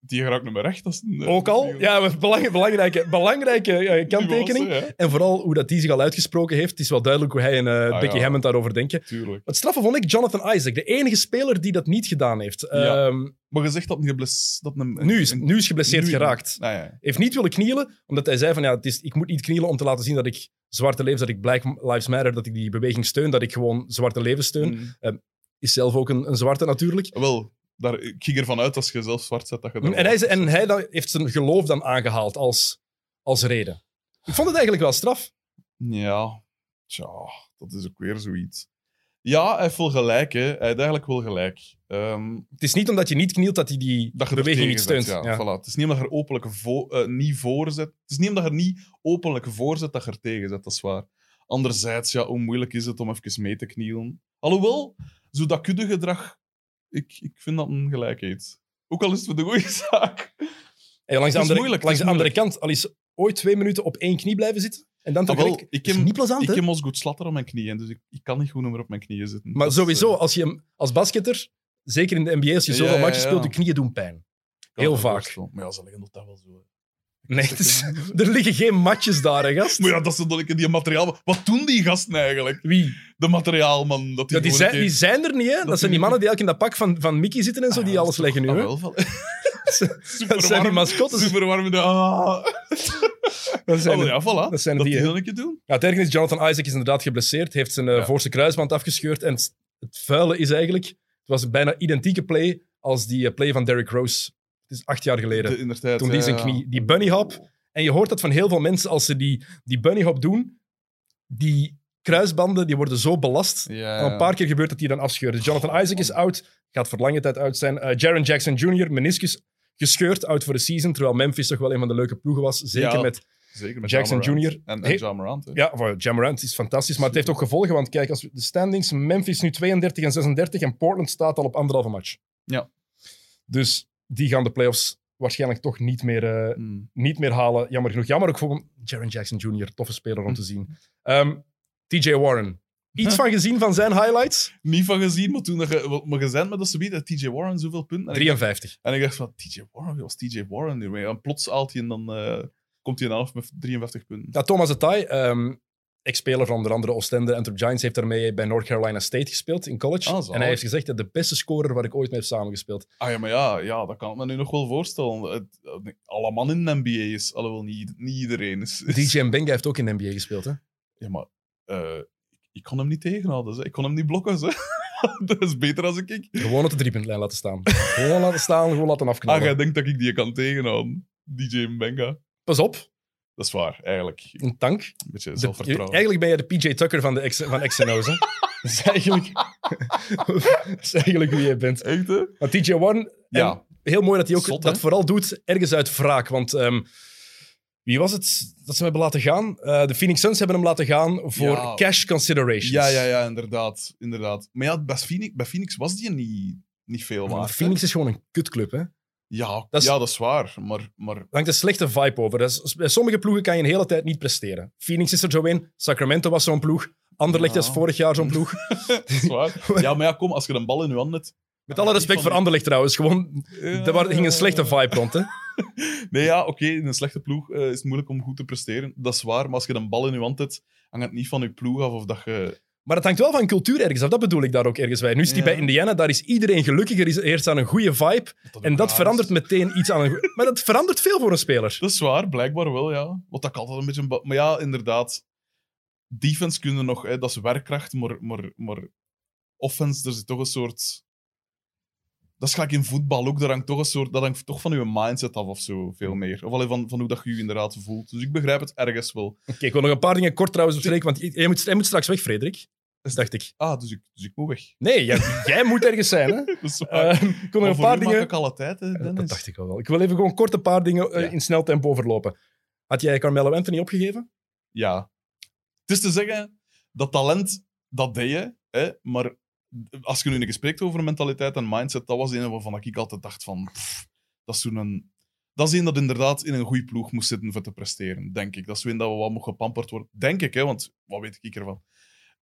Die geraakt niet meer recht. Dat is een, eh, Ook al. Ja, belang- belangrijke, belangrijke eh, kanttekening. ja. En vooral hoe dat die zich al uitgesproken heeft. Het is wel duidelijk hoe hij en eh, Ah, Becky ja. Hammond daarover denken. Tuurlijk. Het straffe vond ik Jonathan Isaac, de enige speler die dat niet gedaan heeft. Ja. Ehm, Maar je zegt dat, gebles... dat een, nu, is, nu is geblesseerd nu- geraakt. Ah, ja. Heeft niet willen knielen, omdat hij zei van ja, het is, ik moet niet knielen om te laten zien dat ik zwarte levens, dat ik Black Lives Matter, dat ik die beweging steun, dat ik gewoon zwarte levens steun. Mm. Is zelf ook een, een zwarte natuurlijk. Wel, daar, ik ging ervan uit als je zelf zwart zet dat je... En hij, wel- en hij heeft zijn geloof dan aangehaald als, als reden. Ik vond het eigenlijk wel straf. Ja, tja, dat is ook weer zoiets. Ja, hij heeft wel gelijk, hè. Hij heeft eigenlijk wel gelijk. Ehm, Het is niet omdat je niet knielt dat hij die dat beweging niet steunt. zet, Ja, Ja. Voilà. Het is niet omdat je er openlijk vo- eh, niet voorzet. Het is niet omdat je er niet openlijk voorzet dat je er tegen zet, dat is waar. Anderzijds, ja, hoe moeilijk is het om even mee te knielen? Alhoewel, zo dat kuddegedrag, ik, ik vind dat een gelijkheid. Ook al is het voor de goede zaak. En langs de andere, moeilijk, langs de andere kant, al is ooit twee minuten op één knie blijven zitten en dan Ah, toch wel, gelijk- ik is heb- niet plezant, Ik heb als goed slatter op mijn knieën, dus ik, ik kan niet goed meer op mijn knieën zitten. Maar Dat sowieso, eh, als je als basketter, zeker in de NBA, als je Ja, zoveel ja, speelt, je knieën doen pijn. heel vaak. Maar ja, ze leggen dat wel zo. Nee, (laughs) er liggen geen matjes daar, hè, gast. Maar ja, dat is dan een die materiaal. Wat doen die gasten eigenlijk? Wie? De materiaalman. Dat die, Ja, die, zijn, die zijn er niet, hè? Dat, zijn die mannen die elk in dat pak van, van Mickey zitten en zo, keer- die Ah, alles leggen nu, hè? ah, wel, (laughs) (laughs) Dat zijn die mascottes. Super warm in de... Ah. Dat zijn Oh, ja, voilà. dat zijn dat die, die doen. Ja, het ergste is, Jonathan Isaac is inderdaad geblesseerd, heeft zijn eh, Ja. voorste kruisband afgescheurd. En het, het vuile is eigenlijk, het was een bijna identieke play als die eh, play van Derrick Rose. Het is acht jaar geleden. De, toen die zijn ja. knie- die bunny hop. En je hoort dat van heel veel mensen als ze die, die bunny hop doen. Die kruisbanden die worden zo belast. Ja, een paar keer gebeurt dat die dan afscheuren. Dus Jonathan Isaac is oud, gaat voor lange tijd uit zijn. Eh Jaron Jackson Jr., meniscus gescheurd, out voor de season. Terwijl Memphis toch wel een van de leuke ploegen was. Zeker Ja. met Zeker met Jackson. Jr. En, en Ja Morant, hè. Ja, voor Jamorant is fantastisch, maar het heeft ook gevolgen. Want kijk, als we de standings, Memphis nu 32 en 36 en Portland staat al op anderhalve match. Ja. Dus die gaan de playoffs waarschijnlijk toch niet meer, eh, Hmm. niet meer halen. Jammer genoeg. Jammer ook voor Jaron Jackson Jr., toffe speler om te Hm. zien. Ehm, TJ Warren. Iets van gezien van zijn highlights? Niet van gezien, maar toen dat je, maar je zei met dat ze bieden, TJ Warren zoveel punten. En ik, 53. en ik dacht van, TJ Warren, wie was TJ Warren nu? En plots haalt hij en dan eh, komt hij in af met 53 punten. Ja, Thomas Atai, ehm ex-speler van onder andere Oostende en Giants, heeft daarmee bij North Carolina State gespeeld in college. Ah, en hij heeft gezegd dat de beste scorer waar ik ooit mee heb samengespeeld. Ah ja, maar ja, ja, dat kan ik me nu nog wel voorstellen. Het, alle man in de NBA is, alhoewel niet, niet iedereen is. is- DJ Mbenga heeft ook in de NBA gespeeld, hè? Ja, maar eh, ik, kon hem niet tegenhouden. Ze. Ik kon hem niet blokken. Ze. (laughs) dat is beter als ik. Gewoon op de driepuntlijn laten staan. gewoon laten staan, gewoon laten Ah, afknallen. jij denkt dat ik die kan tegenhouden. DJ Mbenga. Pas op, Dat is waar, eigenlijk. Een een tank. beetje De- zelfvertrouwen. eigenlijk ben je de PJ Tucker van, de X, van XNO's, hè? (laughs) Dat is eigenlijk, (laughs) dat is eigenlijk wie jij bent. Echt, hè? Maar TJ Warren, Ja. en heel mooi dat hij ook Zot, dat vooral doet, ergens uit wraak. Want ehm, Wie was het dat ze hem hebben laten gaan? Eh, de Phoenix Suns hebben hem laten gaan voor Ja. cash considerations. Ja, ja, ja, inderdaad. inderdaad. Maar ja, bij Phoenix, bij Phoenix was die niet, niet veel waard. hè? Phoenix is gewoon een kutclub, hè? Er Ja, Dat is- ja, dat is waar. Maar, maar hangt een slechte vibe over. Dat is- bij sommige ploegen kan je een hele tijd niet presteren. Phoenix is er zo in, Sacramento was zo'n ploeg, Anderlecht Ja. was vorig jaar zo'n ploeg. (laughs) (laughs) dat is waar. Ja, maar ja, kom, als je een bal in je hand hebt... Met alle respect voor Anderlecht trouwens, gewoon, er wa- ging een slechte vibe rond, hè? (laughs) Nee, ja, oké, in een slechte ploeg eh, is het moeilijk om goed te presteren. Dat is waar, maar als je een bal in je hand hebt, hangt het niet van je ploeg af of dat je... Maar het hangt wel van cultuur ergens af, dat bedoel ik daar ook ergens bij. Nu is die Ja. bij Indiana, daar is iedereen gelukkiger, is eerst aan een goede vibe. En dat verandert meteen iets aan een... Maar dat verandert veel voor een speler. Dat is waar, blijkbaar wel, ja. Wat ik altijd een beetje... Maar ja, inderdaad. Defense kunnen nog, hè, dat is werkkracht, maar, maar, maar offense, er zit toch een soort... Dat is gelijk in voetbal ook, daar hangt toch een soort... Dat hangt toch van je mindset af of zo, veel meer. Of alleen van, van hoe dat je je inderdaad voelt. Dus ik begrijp het ergens wel. Oké, ik wil nog een paar dingen kort trouwens bespreken, want jij moet, jij moet straks weg, Frederik. Dus dacht ik. Ah, dus ik, dus ik moet weg. Nee, jij, jij moet ergens zijn, hè? (laughs) Dat is waar. Eh, ik Maar een paar dingen... ik alle tijd, hè, Dennis. Dat dacht ik al wel. Ik wil even gewoon kort een paar dingen eh, Ja. in snel tempo overlopen. Had jij Carmelo Anthony opgegeven? Ja. Het is te zeggen, dat talent, dat deed je. Hè? Maar als je nu een keer spreekt over mentaliteit en mindset, dat was een waarvan ik altijd dacht van... pff, dat is zo'n... Dat is een dat inderdaad in een goede ploeg moest zitten voor te presteren, denk ik. Dat is een dat we wat mogen gepamperd worden. Denk ik, hè, want wat weet ik ervan?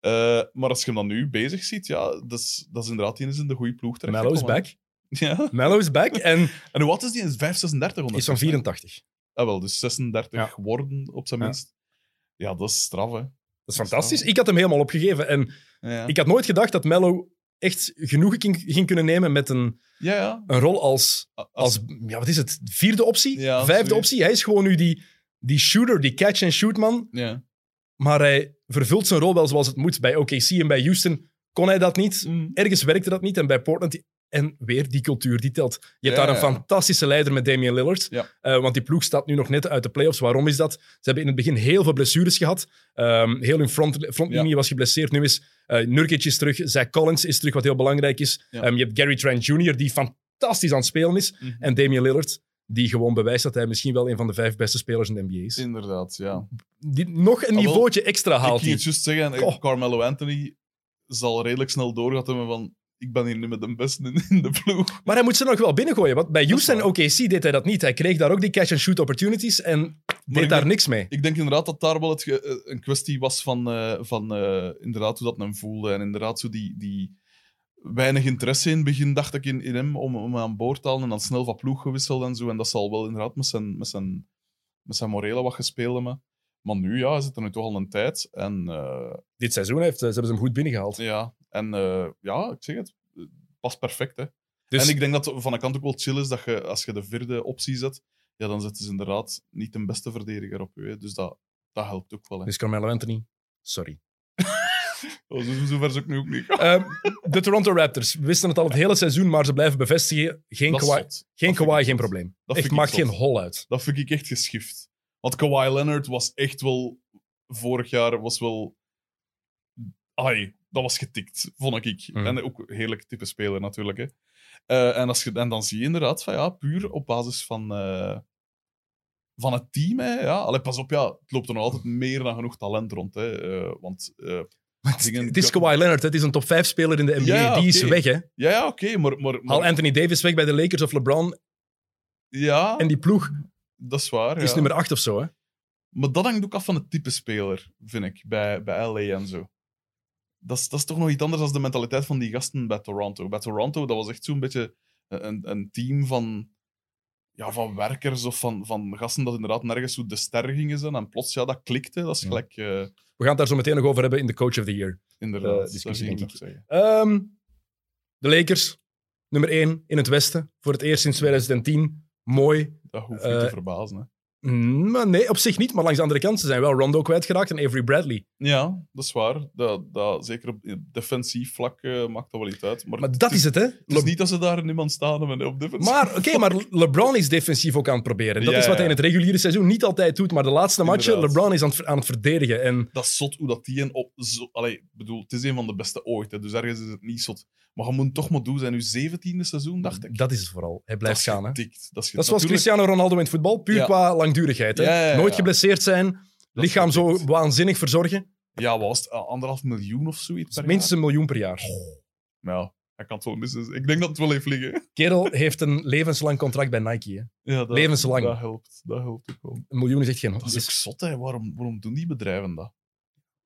Eh, maar als je hem dan nu bezig ziet, ja, dat is, dat is inderdaad die is in de goede ploeg terecht. Mello is back. (laughs) Ja. Mello is back en (laughs) En hoe oud is die? Is 5, 36 is van ondertussen, hè? 84. Ah, wel, dus 36 Ja. worden op zijn Ja. minst. Ja, dat is straf, hè. Dat is fantastisch. Ik had hem helemaal opgegeven. En Ja, ik had nooit gedacht dat Mello echt genoegen ging, ging kunnen nemen met een, ja. ja. een rol als, Als, als ja, wat is het, vierde optie? Ja, Vijfde optie. Hij is gewoon nu die, die shooter, die catch-and-shoot man. Maar hij vervult zijn rol wel zoals het moet. Bij OKC en bij Houston kon hij dat niet. Mm. Ergens werkte dat niet. En bij Portland... En weer die cultuur, die telt. Je hebt Ja, daar een ja. fantastische leider met Damian Lillard. Ja. Eh, want die ploeg staat nu nog net uit de playoffs. Waarom is dat? Ze hebben in het begin heel veel blessures gehad. Ehm, heel hun front, frontlinie was geblesseerd. Nu is eh Nurkic is terug. Zach Collins is terug, wat heel belangrijk is. Ehm, je hebt Gary Trent Jr., die fantastisch aan het spelen is. Mhm. En Damian Lillard, die gewoon bewijst dat hij misschien wel een van de vijf beste spelers in de NBA is. Inderdaad, ja. Die nog een Ah, niveautje extra ik haalt. ging hij. het juist zeggen, eh, Goh. Carmelo Anthony zal redelijk snel doorgaan hebben van ik ben hier nu met de beste in, in de ploeg. Maar hij moet ze nog wel binnengooien. Want bij Houston en. OKC deed hij dat niet. Hij kreeg daar ook die catch-and-shoot opportunities en deed ik daar denk- niks mee. Ik denk inderdaad dat daar wel het eh, een kwestie was van, eh, van inderdaad hoe dat hem voelde. En inderdaad zo die, die weinig interesse in het begin, dacht ik, in, in hem om, om aan boord te halen. En dan snel van ploeg gewisseld en zo. En dat zal wel inderdaad met zijn, met zijn, met zijn morele wat gespeeld hebben. Maar nu, ja, hij zit er nu toch al een tijd. En eh, Dit seizoen heeft, ze hebben ze hem goed binnengehaald. ja, en, eh, ja, ik zeg het, eh, past perfect. Hè. Dus En ik denk dat het van de kant ook wel chill is dat je, als je de vierde optie zet, ja, dan zetten ze inderdaad niet de beste verdediger op je. hè. Dus dat, dat helpt ook wel. Hè. dus Carmelo Anthony, sorry. Oh, zo, zover is ook nu ook niet. Ehm, de Toronto Raptors. We wisten het al het hele seizoen, maar ze blijven bevestigen. Geen Dat Kawhi, geen, Kawhi geen probleem. Dat Echt, maakt geen hol uit. Dat vind ik echt geschift. Want Kawhi Leonard was echt wel... Vorig jaar was wel... Ai, dat was getikt, vond ik. Mhm. En ook een heerlijk type speler natuurlijk. Hè. Eh, en, als je, en dan zie je inderdaad van ja, puur op basis van, eh, van het team. Hè, ja. Allee, pas op, ja, het loopt er nog altijd meer dan genoeg talent rond. Hè. Eh, want Het is Kawhi Leonard, het is een top 5 speler in de NBA. Ja, Die is weg, hè. ja, ja oké, maar, maar, maar- Haal Anthony Davis weg bij de Lakers of LeBron. ja, En die ploeg dat is waar. is ja. nummer 8 of zo, hè. Maar dat hangt ook af van het type speler, vind ik, bij, bij LA en zo. Dat is, dat is toch nog iets anders dan de mentaliteit van die gasten bij Toronto. Bij Toronto, dat was echt zo'n beetje een, een team van, ja, van werkers of van, van gasten dat inderdaad nergens zo de ster gingen zijn. En plots, ja, dat klikte. Dat is Ja. gelijk... eh, We gaan het daar zo meteen nog over hebben in de Coach of the Year. inderdaad, Eh, dat discussie, nog zeggen. Ehm, de Lakers, nummer 1 in het Westen. Voor het eerst sinds 2010. Mooi. Dat hoeft niet Eh, te verbazen. Hè. Mm, maar nee, op zich niet. Maar langs de andere kant, ze zijn wel Rondo kwijtgeraakt en Avery Bradley. Ja, dat is waar. Dat, dat, zeker op defensief vlak eh, maakt dat wel iets uit. Maar, Maar dat is het, hè. het is niet dat ze daar niemand staan op defensief. Maar, oké, maar LeBron is defensief ook aan het proberen. Dat Ja, is wat hij in het reguliere seizoen niet altijd doet. Maar de laatste matchen, Inderdaad. LeBron is aan het, aan het verdedigen. En dat is zot hoe dat die een op. Zo, allee, bedoel, het is een van de beste ooit, hè, dus ergens is het niet zot. Maar je moet toch maar doen, zijn nu 17e seizoen, dacht ik. dat is het vooral. Hij blijft dat gaan, hè. Dat is, Dat is zoals natuurlijk- Cristiano Ronaldo in het voetbal. Puur Ja. qua langdurigheid. Hè? Ja. Nooit geblesseerd zijn, lichaam zo waanzinnig verzorgen. Ja, was het? Anderhalf miljoen of zoiets per Minstens een miljoen per jaar. jaar? Ja, hij kan het wel missen. Ik denk dat het wel heeft liggen. Kerel heeft een levenslang contract bij Nike. Hè? Ja, dat, Levenslang. Dat helpt. Dat helpt ook wel. Een miljoen is echt geen... Dat is ook zot, hè. Waarom, waarom doen die bedrijven dat?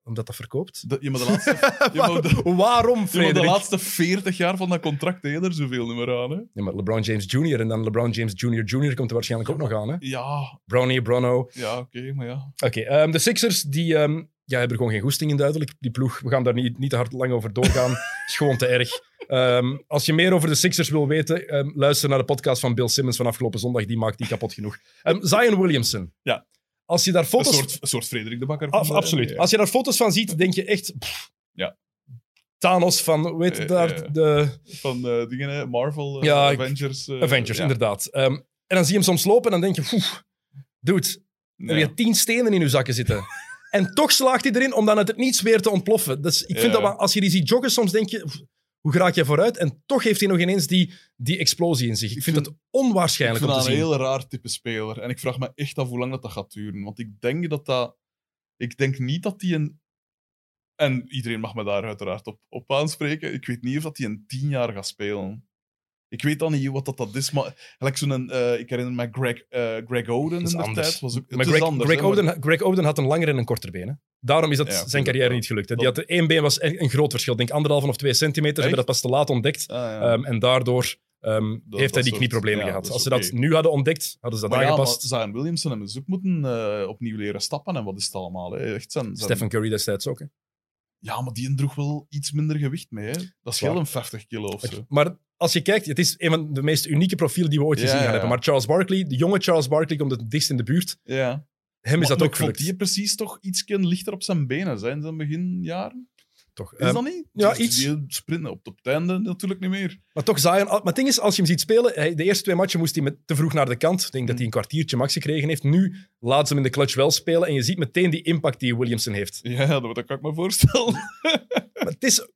Omdat dat verkoopt. De, je moet de laatste, (laughs) je moet de, Waarom, je moet de laatste 40 jaar van dat contract heb je er zoveel niet meer aan. Hè? Ja, maar LeBron James Jr. en dan LeBron James Jr. Jr. komt er waarschijnlijk ook nog aan. Hè? Ja, Brownie, Brono. ja oké, maar ja. Oké, ehm, de Sixers die, ehm, ja, hebben er gewoon geen goesting in duidelijk. Die ploeg, we gaan daar niet, niet te hard lang over doorgaan. (laughs) is gewoon te erg. Ehm, als je meer over de Sixers wil weten, luister naar de podcast van Bill Simmons van afgelopen zondag. Die maakt die kapot genoeg. Zion Williamson. Ja. Als je daar Een foto's... soort, een soort Frederik de Bakker. Af- de- absoluut. ja. Als je daar foto's van ziet, denk je echt... pff, Ja. Thanos van, heet het Eh, daar? eh, de Van eh, dingen, Marvel, eh, Ja, Avengers. eh, Avengers, ja. inderdaad. Ehm, en dan zie je hem soms lopen en dan denk je... Oeh, dude, heb je tien stenen in je zakken zitten. (laughs) En toch slaagt hij erin om dan uit het niets weer te ontploffen. Dus ik vind dat als je die ziet joggen, soms denk je, "Pff, hoe raak jij vooruit? En toch heeft hij nog ineens die, die explosie in zich. Ik vind vind- het Ik onwaarschijnlijk vind om te een zien. heel raar type speler. En ik vraag me echt af hoe lang dat, dat gaat duren. Want ik denk dat dat... Ik denk niet dat die een... En iedereen mag me daar uiteraard op, op aanspreken. Ik weet niet of dat die een tien jaar gaat spelen. Ik weet dan niet wat dat, dat is, maar gelijk zo'n... eh, ik herinner me Greg, eh, Greg Oden in de tijd. Was ook, Maar Greg, anders, Greg, hè, maar- Oden, Greg Oden had een langer en een korter been. hè. Daarom is dat Ja, zijn carrière niet gelukt. hè. Die had één been was echt een groot verschil. Ik denk anderhalve of twee centimeter. Ze hebben dat pas te laat ontdekt. Ah, ja. Ehm, en daardoor ehm, heeft hij die knieproblemen ja, gehad. Als ze dat nu hadden ontdekt, hadden ze dat maar aangepast. Zion Williamson hebben ze ook moeten eh, opnieuw leren stappen. En wat is het allemaal? Hè? Echt zijn, zijn- Stephen Curry destijds ook. hè. Ja, maar die droeg wel iets minder gewicht mee. Hè? Dat wel een 50 kilo of zo. Maar als je kijkt, het is een van de meest unieke profielen die we ooit Ja, gezien gaan ja, ja. hebben. Maar Charles Barkley, de jonge Charles Barkley, komt het dichtst in de buurt. Ja. Hem is Maar- dat ook gelukt. die precies toch iets lichter op zijn benen zijn zijn beginjaren. Toch. Is Ehm, dat niet? ja, Dus iets. Die sprinten op, op het einde natuurlijk niet meer. Maar toch, Zion... Maar het ding is, als je hem ziet spelen, hij- de eerste twee matchen moest hij met, te vroeg naar de kant. Ik denk dat Mm. hij een kwartiertje max gekregen heeft. Nu laat ze hem in de clutch wel spelen en je ziet meteen die impact die Williamson heeft. Ja, dat, dat kan ik me voorstellen. Maar het is...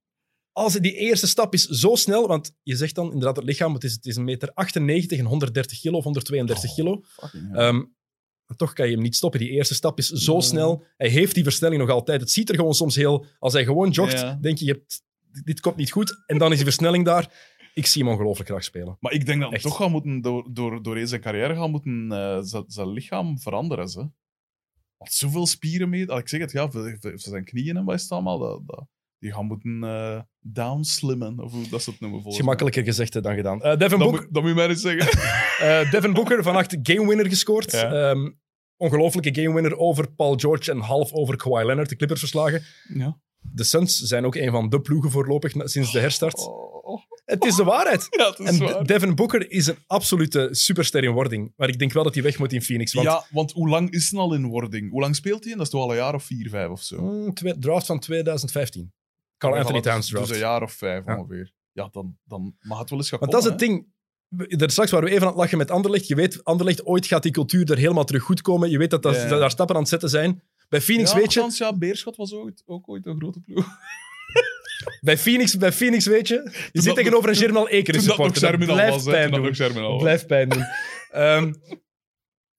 Als die eerste stap is zo snel, want je zegt dan inderdaad het lichaam, het is, het is een meter 98 en 130 kilo of 132 Oh. kilo. Ehm, toch kan je hem niet stoppen. Die eerste stap is zo snel. Hij heeft die versnelling nog altijd. Het ziet er gewoon soms heel... Als hij gewoon joggt, Ja. denk je, je hebt, dit komt niet goed. En dan is die versnelling daar. Ik zie hem ongelooflijk graag spelen. maar ik denk dat hij toch gaan moeten, door, door, door deze carrière gaan moeten eh, zijn- zijn lichaam veranderen. Ze. Want zoveel spieren mee. al Ik zeg het, ja, voor, voor zijn knieën en wat is het allemaal. Dat, dat, die gaan moeten eh downslimmen, of hoe dat ze het noemen. volgens gemakkelijker gezegd dan gedaan. Eh, Devin, Dat, Book, moet, dat moet je mij eens zeggen. (laughs) eh, Devin Booker, vannacht gamewinner gescoord. Ja. Ehm, ongelooflijke gamewinner over Paul George en half over Kawhi Leonard, de Clippers verslagen. ja. De Suns zijn ook een van de ploegen voorlopig sinds de herstart. Oh. Het is de waarheid. (laughs) Ja, het is En waar. Devin Booker is een absolute superster in wording. Maar ik denk wel dat hij weg moet in Phoenix. Want Ja, want hoe lang is hij al in wording? Hoe lang speelt hij? Dat is toch al een jaar of vier, vijf of zo? Mm, draft van 2015. Carl Anthony Towns draft. Dus een jaar of vijf Ja. ongeveer. Ja, dan, dan mag het wel eens gaan Want dat is het ding. Daar straks waren we even aan het lachen met Anderlecht. Je weet, Anderlecht, ooit gaat die cultuur er helemaal terug goed komen. Je weet dat, dat Ja, daar stappen aan het zetten zijn. Bij? Phoenix ja, weet je... althans, ja, Beerschot was ook, ook ooit een grote ploeg. (laughs) Bij Phoenix, bij Phoenix weet je... Je zit tegenover een nog- Germinal Ekeren Toen dat nog supporter. Dat Germinal blijft was. pijn doen. nog blijft pijn doen. (laughs) Ehm,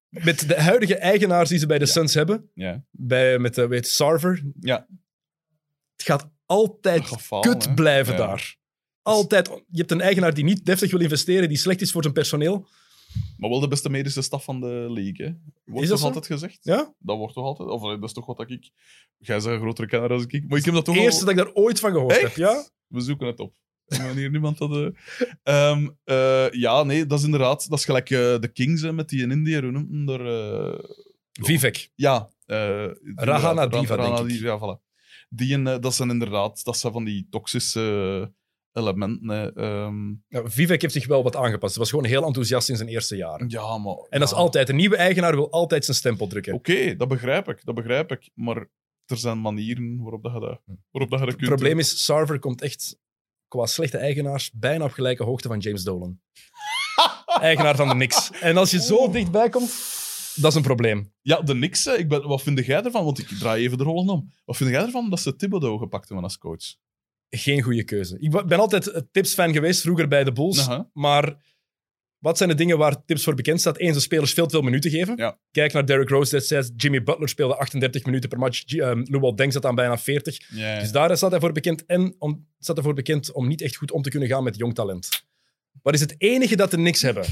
met de huidige eigenaars die ze bij de Suns hebben, Ja. bij, met de, weet, Sarver, ja, het gaat altijd falen, kut hè. blijven Ja. daar. Altijd. Je hebt een eigenaar die niet deftig wil investeren, die slecht is voor zijn personeel. Maar wel de beste medische staf van de league, hè? Wordt Is dat toch zo? altijd gezegd? Ja? Dat wordt toch altijd? Of allee, dat is toch wat dat ik... Jij bent een grotere kenner dan ik. Maar ik heb dat toch Het eerste al... dat ik daar ooit van gehoord Echt? heb. Ja? We zoeken het op. Wanneer niemand dat... eh, eh, ja, nee, dat is inderdaad... Dat is gelijk eh, de Kings hè, met die in India. Hoe noemt hem eh, Vivek. Ja. eh Rahana Diva, Rahana denk ik. Diva, Ja, voilà. Die, eh, dat zijn inderdaad... Dat zijn van die toxische elementen. hè. Ehm, Ja, Vivek heeft zich wel wat aangepast. Hij was gewoon heel enthousiast in zijn eerste jaren. ja, maar... En dat is altijd. Een nieuwe eigenaar wil altijd zijn stempel drukken. Oké, dat begrijp ik. Dat begrijp ik. Maar er zijn manieren waarop dat je dat, waarop dat, je dat Het kunt probleem is, Sarver komt echt qua slechte eigenaars bijna op gelijke hoogte van James Dolan. (laughs) Eigenaar van de Knicks. En als je zo dichtbij komt, dat is een probleem. Ja, de niks. Ik ben, wat vind jij ervan? Want ik draai even de rollen om. Wat vind jij ervan dat ze Thibodeau gepakt hebben als coach? Geen goede keuze. Ik ben altijd een tips-fan geweest vroeger bij de Bulls. Maar Wat zijn de dingen waar tips voor bekend staat? Eén, de spelers veel te veel minuten geven. Ja. Kijk naar Derrick Rose destijds. Jimmy Butler speelde 38 minuten per match. G- Um, Luol Deng zat aan bijna 40. Ja, ja. Dus daar staat hij voor bekend. En om, staat hij voor bekend om niet echt goed om te kunnen gaan met jong talent. Wat is het enige dat er niks hebben?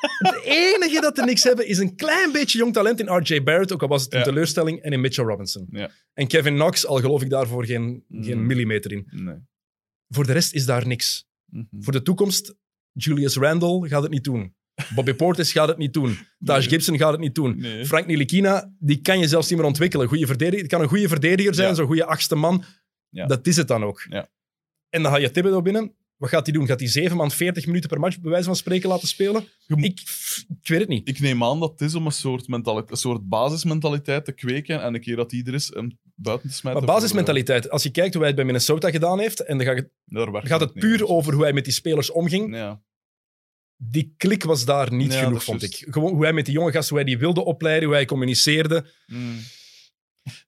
Het enige dat er niks hebben is een klein beetje jong talent in RJ Barrett, ook al was het een Ja. teleurstelling, en in Mitchell Robinson. Ja. En Kevin Knox, al geloof ik daarvoor geen, geen Mm. millimeter in. Nee. Voor de rest is daar niks. Mhm. Voor de toekomst, Julius Randle gaat het niet doen. Bobby Portis gaat het niet doen. Taj Nee. Gibson gaat het niet doen. Nee. Frank Nilikina, die kan je zelfs niet meer ontwikkelen. Goeie verdediger, het kan een goede verdediger zijn, Ja. zo'n goede achtste man. Ja. Dat is het dan ook. Ja. En dan ga je Thibodeau binnen. Wat gaat hij doen? Gaat hij 7 man 40 minuten per match, bij wijze van spreken, laten spelen? Ik, ik weet het niet. Ik neem aan dat het is om een soort, een soort basismentaliteit te kweken en een keer dat ieder is hem buiten te smijten. Maar basismentaliteit, als je kijkt hoe hij het bij Minnesota gedaan heeft, en dan gaat het, gaat het niet. puur over hoe hij met die spelers omging, Ja. die klik was daar niet Ja, genoeg, vond ik. Gewoon hoe hij met die jonge gasten, hoe hij die wilde opleiden, hoe hij communiceerde. Mm.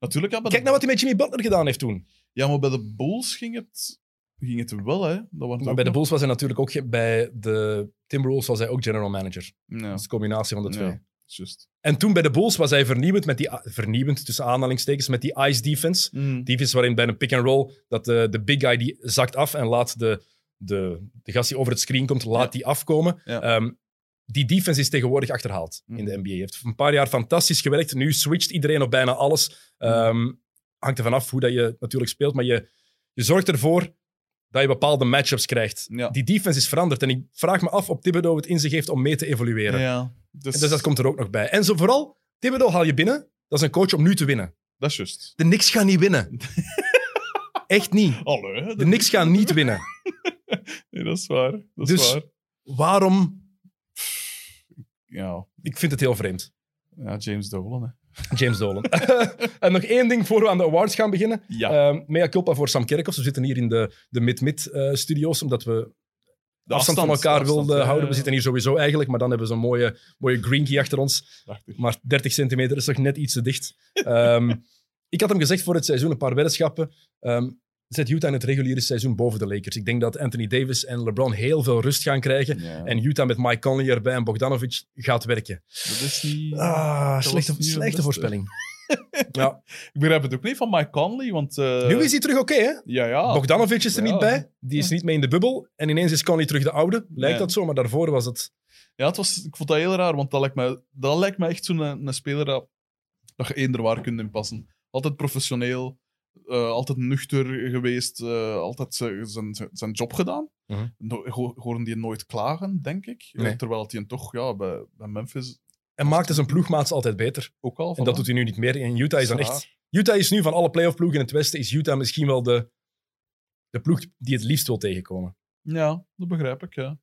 Natuurlijk, Kijk naar wat hij met Jimmy Butler gedaan heeft toen. ja, maar bij de Bulls ging het, ging het wel, hè. Dat Maar bij de Bulls was hij natuurlijk ook... Bij de Timberwolves was hij ook general manager. Ja, Dat is de combinatie van de twee. Ja. En toen bij de Bulls was hij vernieuwend, met die, vernieuwend tussen aanhalingstekens, met die ice defense. Mm. Defense waarin bij een pick-and-roll dat de, de big guy die zakt af en laat de, de, de gast die over het screen komt, laat die afkomen. Ja. Ehm, die defense is tegenwoordig achterhaald in de Mhm. NBA. Heeft een paar jaar fantastisch gewerkt. Nu switcht iedereen op bijna alles. Ehm, hangt er vanaf hoe dat je natuurlijk speelt, maar je, je zorgt ervoor dat je bepaalde matchups krijgt. Ja. Die defense is veranderd en ik vraag me af of Thibodeau het in zich heeft om mee te evolueren. Ja, dus, En Dus dat komt er ook nog bij. En zo vooral, Thibodeau haal je binnen. Dat is een coach om nu te winnen. dat is juist. De Knicks gaan niet winnen. (laughs) Echt niet. Allee, De Knicks gaan niet winnen. (laughs) Nee, dat is waar. Dat Dus- is waar. Waarom? Ja. Ik vind het heel vreemd. ja, James Dolan, hè. James Dolan. (laughs) en nog één ding voor we aan de awards gaan beginnen. Ja. Ehm mea culpa voor Sam Kerkhoffs. We zitten hier in de, de mid-mid-studio's, omdat we De afstand, van elkaar afstand, wilden ja, houden. ja. We zitten hier sowieso eigenlijk, maar dan hebben we zo'n mooie, mooie green key achter ons. Prachtig. Maar 30 centimeter is toch net iets te dicht. Ehm, (laughs) ik had hem gezegd voor het seizoen, een paar weddenschappen. Ehm, zet Utah in het reguliere seizoen boven de Lakers. Ik denk dat Anthony Davis en LeBron heel veel rust gaan krijgen. Ja. En Utah met Mike Conley erbij en Bogdanovic gaat werken. Dat is niet... Ah, slechte, niet slechte voorspelling. (laughs) ja. Ik begrijp het ook niet van Mike Conley, want... eh, Nu is hij terug oké, hè? Ja, ja. Bogdanovic is er Ja. niet bij. Die is niet mee in de bubbel. En ineens is Conley terug de oude. Lijkt Ja. dat zo, maar daarvoor was het... Ja, het was, ik vond dat heel raar, want dat lijkt me, dat lijkt me echt zo'n een, een speler dat, dat je eender waar kunt in passen. Altijd professioneel, eh, altijd nuchter geweest, eh, altijd zijn- zijn zijn job gedaan. No, ho- horen die nooit klagen, denk ik. Nee. Terwijl hij toch ja, bij, bij Memphis En maakte zijn ploegmaats altijd beter. ook al. En dat doet hij nu niet meer. En Utah is dan echt... Utah is nu van alle playoff ploegen in het Westen, is Utah misschien wel de, de ploeg die het liefst wil tegenkomen. Ja, dat begrijp ik, ja.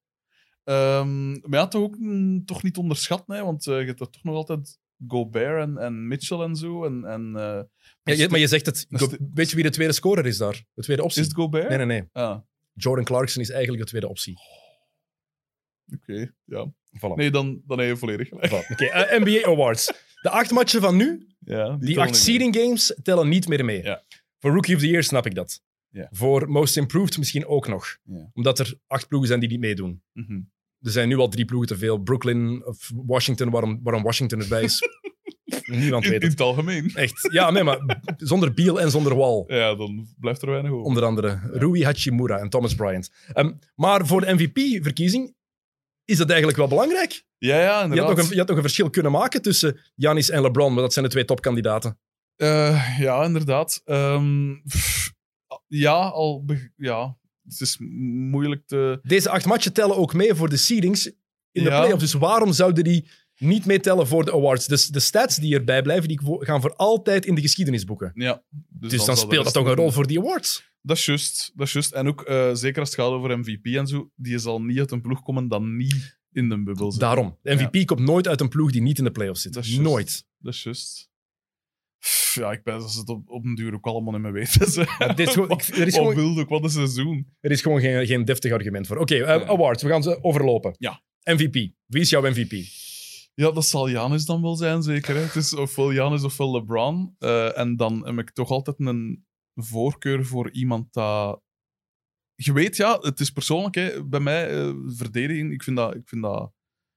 Ehm, maar ja, toch ook mm, toch niet onderschatten, hè, want eh, je hebt er toch nog altijd Gobert en, en Mitchell en zo. En, en, eh, Ja, je- maar je zegt het... Weet je wie de tweede scorer is daar? De tweede optie? Is het Gobert? Nee, nee, nee. Ah, Jordan Clarkson is eigenlijk de tweede optie. oké. ja. Voilà. Nee, dan, dan heb je volledig gelijk. Voilà. Oké, eh, NBA Awards. De acht matchen van nu, (laughs) Ja, die acht seeding games, tellen niet meer mee. Ja. Voor Rookie of the Year snap ik dat. Ja. Voor Most Improved misschien ook nog. Ja. Omdat er acht ploegen zijn die niet meedoen. Mhm. Er zijn nu al drie ploegen te veel. Brooklyn of Washington, waarom, waarom Washington erbij is. (laughs) Niemand In, weet in het. het algemeen. Echt. Ja, nee, maar zonder Beal en zonder Wall. (laughs) Ja, dan blijft er weinig over. Onder andere Rui Hachimura en Thomas Bryant. Ehm, maar voor de MVP-verkiezing is dat eigenlijk wel belangrijk. Ja, ja, Je had, inderdaad. nog een, je had nog een verschil kunnen maken tussen Giannis en LeBron, maar dat zijn de twee topkandidaten. Eh, ja, inderdaad. Ehm, pff, ja, al... Ja, het is moeilijk te... Deze acht matchen tellen ook mee voor de seedings in de Ja. playoffs. Dus waarom zouden die niet meetellen voor de awards? Dus de stats die erbij blijven, die gaan voor altijd in de geschiedenisboeken. Ja. Dus, zal dan speelt dat toch een rol voor die awards. Dat is juist. Dat is juist. En ook, eh, zeker als het gaat over MVP en zo, die zal niet uit een ploeg komen dat niet in de bubbel zit. Daarom. De MVP komt nooit uit een ploeg die niet in de playoffs zit. Dat is juist. Nooit. Dat is juist. Ja, ik ben dat ze het op, op een duur ook allemaal niet meer weten. Ze. Maar dit is gewoon- ik- er is Wat gewoon- wilde wat een seizoen. Er is gewoon geen, geen deftig argument voor. Oké, eh, awards. We gaan ze overlopen. Ja. MVP. Wie is jouw MVP? Ja, dat zal Janis dan wel zijn, zeker. Hè. Het is ofwel Janis ofwel LeBron. Eh, en dan heb ik toch altijd een voorkeur voor iemand dat... Je weet, ja, het is persoonlijk. Hè. Bij mij, eh, verdediging, ik vind dat... Ik vind dat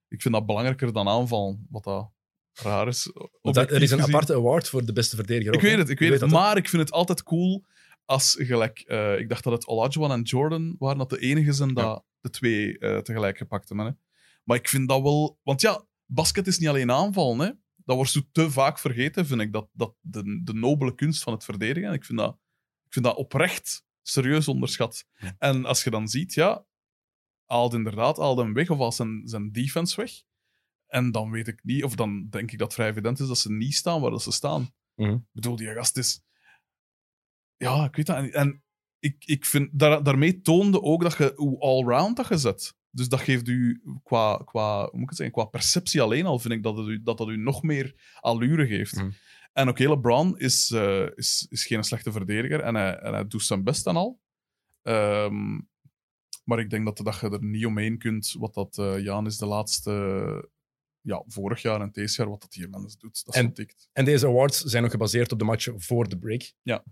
Ik vind dat belangrijker dan aanvallen, wat dat raar is. Dat- er is een gezien. aparte award voor de beste verdediger. Ik ook, weet het, ik weet het. Maar ik vind het altijd cool als gelijk... eh, ik dacht dat het Olajuwon en Jordan waren dat de enige zijn dat de twee eh, tegelijk gepakt hebben. Hè. Maar ik vind dat wel... Want ja, basket is niet alleen aanvallen. Hè. Dat wordt zo te vaak vergeten, vind ik. Dat, dat de, de nobele kunst van het verdedigen. Ik vind dat, ik vind dat oprecht serieus onderschat. En als je dan ziet, ja... Haalt inderdaad haalt hem weg of als zijn, zijn defense weg. En dan weet ik niet, of dan denk ik dat vrij evident is dat ze niet staan waar dat ze staan. Mhm. Ik bedoel, die gast is... Ja, ik weet dat. En, en ik, ik vind, daar, daarmee toonde ook dat je hoe allround dat je zet. Dus dat geeft u qua, qua, hoe moet ik het zeggen, qua perceptie alleen al, vind ik dat het u, dat, dat u nog meer allure geeft. Mhm. En oké, LeBron is, eh, is, is geen slechte verdediger en hij, en hij doet zijn best en al. Ehm, maar ik denk dat, dat je er niet omheen kunt wat dat eh Jaan is de laatste... Ja, vorig jaar en deze jaar, wat dat hier mens doet. Dat is En-. En deze awards zijn ook gebaseerd op de match voor de break. Ja.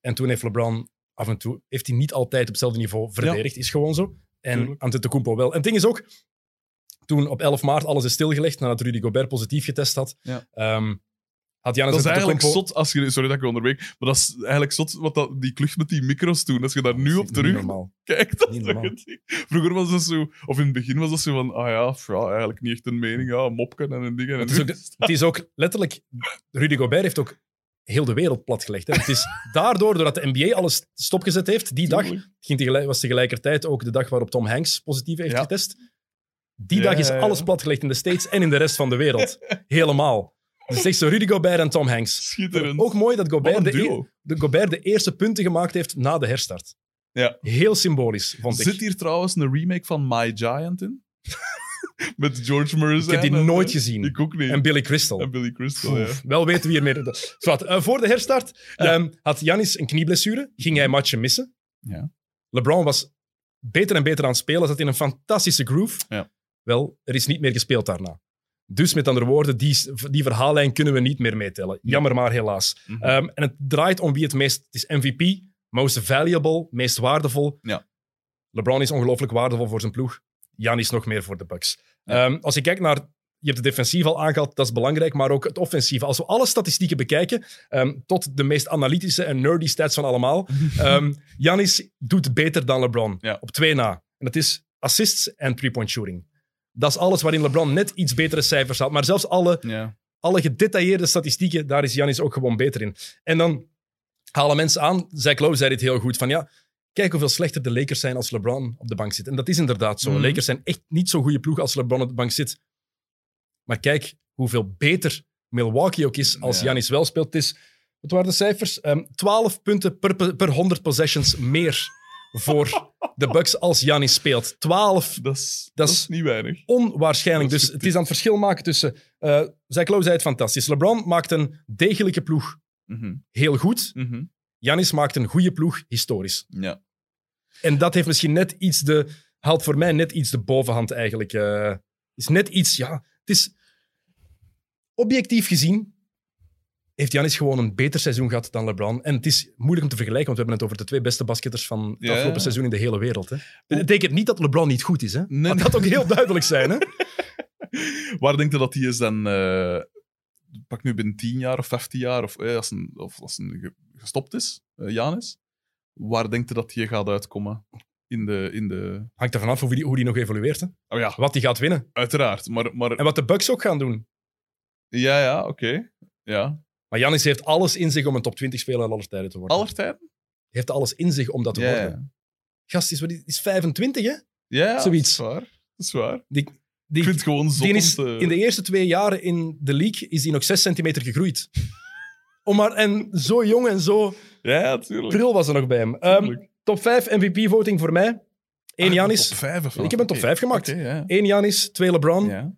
En toen heeft LeBron af en toe, heeft hij niet altijd op hetzelfde niveau verdedigd, is gewoon zo. En Tuurlijk. Antetokounmpo wel. En het ding is ook, toen op 11 maart alles is stilgelegd, nadat Rudy Gobert positief getest had, Ja. ehm, had Giannis Dat is eigenlijk zot, als je, sorry dat ik je onderbreek, maar dat is eigenlijk zot wat dat, die klucht met die micro's doen. Als je daar nu op terug kijkt. Dat Niet. Vroeger was dat zo, of in het begin was dat zo van, ah ja, pff, ja eigenlijk niet echt een mening, ja, mopken en een ding. En Het is, ook, nu- (laughs) het is ook letterlijk... Rudy Gobert heeft ook heel de wereld platgelegd. Hè. Het is daardoor, doordat de NBA alles stopgezet heeft, die dag ging tegelijk, was tegelijkertijd ook de dag waarop Tom Hanks positief heeft Ja. getest. Die Ja, dag is ja, ja. alles platgelegd in de States en in de rest van de wereld. (laughs) Helemaal. Dus echt zo Rudy Gobert en Tom Hanks. Schitterend. Ook mooi dat Gobert de, e- de Gobert de eerste punten gemaakt heeft na de herstart. Ja. Heel symbolisch, vond ik. Zit hier trouwens een remake van My Giant in? (laughs) Met George Murray. Ik heb die nooit gezien. Ik ook niet. En Billy Crystal. En Billy Crystal, ja. Wel weten we hiermee. Zwat, eh, voor de herstart ehm, had Janis een knieblessure. Ging hij matchen missen. Ja. LeBron was beter en beter aan het spelen. Zat in een fantastische groove. Ja. Wel, er is niet meer gespeeld daarna. Dus met andere woorden, die, die verhaallijn kunnen we niet meer meetellen. Jammer maar, helaas. Mhm. Ehm, en het draait om wie het meest... Het is MVP, most valuable, meest waardevol. Ja. LeBron is ongelooflijk waardevol voor zijn ploeg. Janis nog meer voor de Bucks. Ja. Ehm, als je kijkt naar... Je hebt het defensief al aangehaald, dat is belangrijk, maar ook het offensief. Als we alle statistieken bekijken, ehm, tot de meest analytische en nerdy stats van allemaal, (laughs) Janis doet beter dan LeBron. Ja. Op twee na. En dat is assists en three-point shooting. Dat is alles waarin LeBron net iets betere cijfers had. Maar zelfs alle Ja. alle gedetailleerde statistieken, daar is Janis ook gewoon beter in. En dan halen mensen aan, Zach Lowe zei dit heel goed, van ja, kijk hoeveel slechter de Lakers zijn als LeBron op de bank zit. En dat is inderdaad zo. De Lakers zijn echt niet zo'n goede ploeg als LeBron op de bank zit. Maar kijk hoeveel beter Milwaukee ook is als Ja. Janis wel speelt. Het is, wat waren de cijfers? Ehm 12 punten per, per 100 possessions meer voor de Bucks als Janis speelt. 12 Dat is, Dat is- niet weinig. onwaarschijnlijk. Dat is Dus het is aan het verschil maken tussen... eh Zach Lowe zei het fantastisch. LeBron maakt een degelijke ploeg Mhm. heel goed. Mhm. Janis maakt een goede ploeg historisch. Ja. En dat heeft misschien net iets de... Haalt voor mij net iets de bovenhand eigenlijk. eh is net iets... Ja, het is... Objectief gezien heeft Janis gewoon een beter seizoen gehad dan LeBron. En het is moeilijk om te vergelijken, want we hebben het over de twee beste basketters van het Ja. afgelopen seizoen in de hele wereld. Hè. Dat betekent niet dat LeBron niet goed is. Hè. Nee, Laat dat ook heel duidelijk zijn. Hè. (laughs) Waar denk je dat hij is dan... eh, pak nu binnen 10 jaar of 15 jaar, of eh, als een, of als een ge- gestopt is, eh, Janis. Waar denk je dat hij gaat uitkomen? In de... In de... Hangt ervan af hoe die, hoe die nog evolueert. Hè. Oh ja, Wat hij gaat winnen. uiteraard. Maar, maar En wat de Bucks ook gaan doen. ja, ja, oké. Ja. Maar Janis heeft alles in zich om een top 20 speler aller tijden te worden. Aller tijden? Hij heeft alles in zich om dat te Ja, worden. Gast is, wat is- is 25, hè? Ja, Zoiets. Dat is waar. Dat is waar. Die, Ik die, vind het gewoon zot die om is, te- in de eerste twee jaren in de league is hij nog 6 centimeter gegroeid. (laughs) Om maar, en zo jong en zo Ja, ja, tuurlijk. pril was er nog bij hem. Ehm, Tuurlijk. top 5 MVP-voting voor mij. 1 Ah, Janis, Top 5 of Ik heb een top Oké. vijf gemaakt. Oké, ja. 1 Janis, 2 LeBron, ja.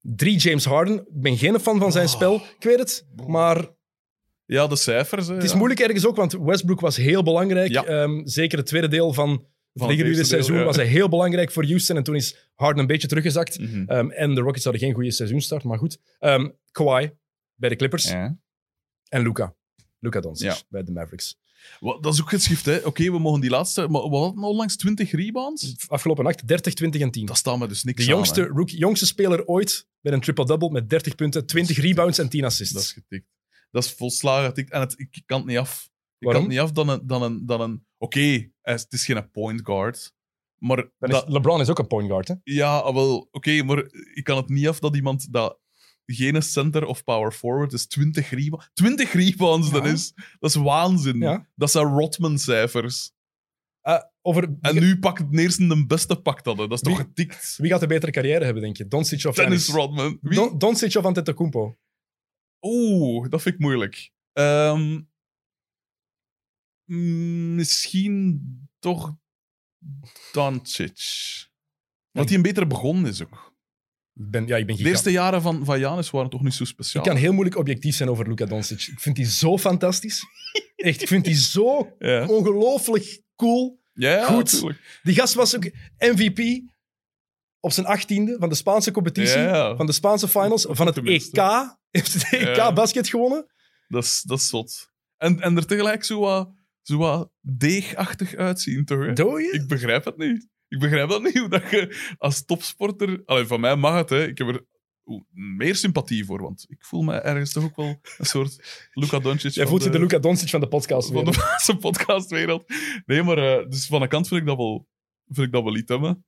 3 James Harden. Ik ben geen fan van zijn Oh. spel, ik weet het. Maar Ja, de cijfers. Hè, Het is ja. moeilijk ergens ook, want Westbrook was heel belangrijk. Ja. Ehm, zeker het tweede deel van het het reguliere deel, seizoen ja. was hij heel belangrijk voor Houston. En toen is Harden een beetje teruggezakt. Mhm. Ehm, en de Rockets hadden geen goede seizoenstart, maar goed. Ehm Kawhi bij de Clippers Ja. en Luca. Luca Doncic bij de Mavericks. Wat, dat is ook geschift, hè. Oké, we mogen die laatste... Maar wat hadden we onlangs? 20 rebounds? Afgelopen nacht 30, 20 en 10. Dat staat me dus niks De aan, jongste, rookie, jongste speler ooit met een triple-double met 30 punten, 20 rebounds en 10 assists. Dat is getikt. Dat is volslagen getikt. En het, ik, kan het niet af. Ik Waarom? kan het niet af dan een... Dan een, dan een Oké, het is geen point guard. Maar dat, is, LeBron is ook een point guard, hè? Ja, ah, wel, oké, maar ik kan het niet af dat iemand dat geen center of power forward is 20 rebounds. 20 rebounds, dat Ja. is, dat is waanzin. Ja. Dat zijn Rodman-cijfers. Eh, over, En nu pakt het eerste de beste pakt dat. hè. Dat is toch getikt? Wie gaat de betere carrière hebben, denk je? Doncic of Dennis? Rodman. Don, Doncic of Antetokounmpo? Oeh, dat vind ik moeilijk. Ehm, mm, misschien toch Doncic. Want hij een betere begonnen is ook. Ben, ja, ik ben De eerste jaren van, van Janis waren toch niet zo speciaal. Ik kan heel moeilijk objectief zijn over Luka Doncic. Ik vind die zo fantastisch. Echt, ik vind die zo (laughs) Ja, ongelooflijk cool. ja, ja Goed. natuurlijk. Die gast was ook MVP op zijn achttiende van de Spaanse competitie, Ja, ja. van de Spaanse finals, van het. EK. (laughs) Heeft het EK Ja. basket gewonnen? Dat is, dat is zot. En, en er tegelijk zo wat, zo wat deegachtig uitzien, toch? Hè? Doe je? Ik begrijp het niet. Ik begrijp dat niet, hoe dat je als topsporter... Allee, van mij mag het, hè. Ik heb er meer sympathie voor, want ik voel me ergens toch ook wel een soort Luka Doncic Jij voelt je de, de Luka Doncic van de podcast (laughs) van de podcastwereld. Nee, maar eh, dus van de kant vind ik dat wel, vind ik dat wel iets hebben.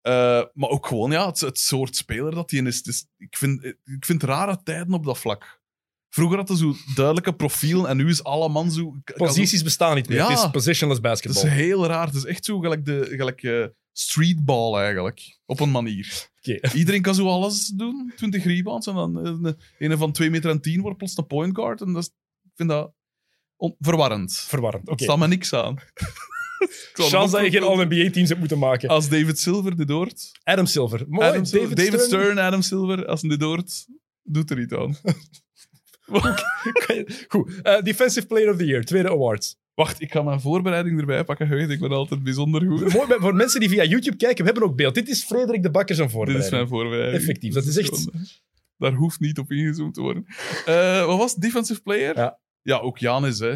Eh, maar ook gewoon, ja, het, het soort speler dat hij is ik, vind, ik vind rare tijden op dat vlak. Vroeger had hij zo duidelijke profiel en nu is alle man zo... Posities bestaan niet meer. Ja. Het is positionless Het basketball. is heel raar. Het is echt zo gelijk, de, gelijk eh, streetball eigenlijk. Op een manier. (laughs) Iedereen kan zo alles doen. 20 rebounds en dan eh, een, een van 2 meter en 10 wordt plots een point guard. En dat is, ik vind dat verwarrend. Verwarrend. Er Oké. staat me niks aan. (laughs) Chance dat je geen All-NBA-teams hebt moeten maken. Als David Silver dit hoort. Adam Silver. Mooi. Adam Silver- David, David, Stern. Stern, Adam Silver. Als hij dit hoort, doet er iets aan. (laughs) (laughs) Goed. Eh, Defensive Player of the Year. Tweede award. Wacht, ik ga mijn voorbereiding erbij pakken. Je weet, ik ben altijd bijzonder goed. Mooi, voor mensen die via YouTube kijken, we hebben ook beeld. Dit is Frederik de Bakker zijn Dit is voorbereiding. mijn voorbereiding. Effectief, dat is echt- Daar hoeft niet op ingezoomd te worden. Eh, wat was het? Defensive player? Ja. Ja, ook Janis, hè.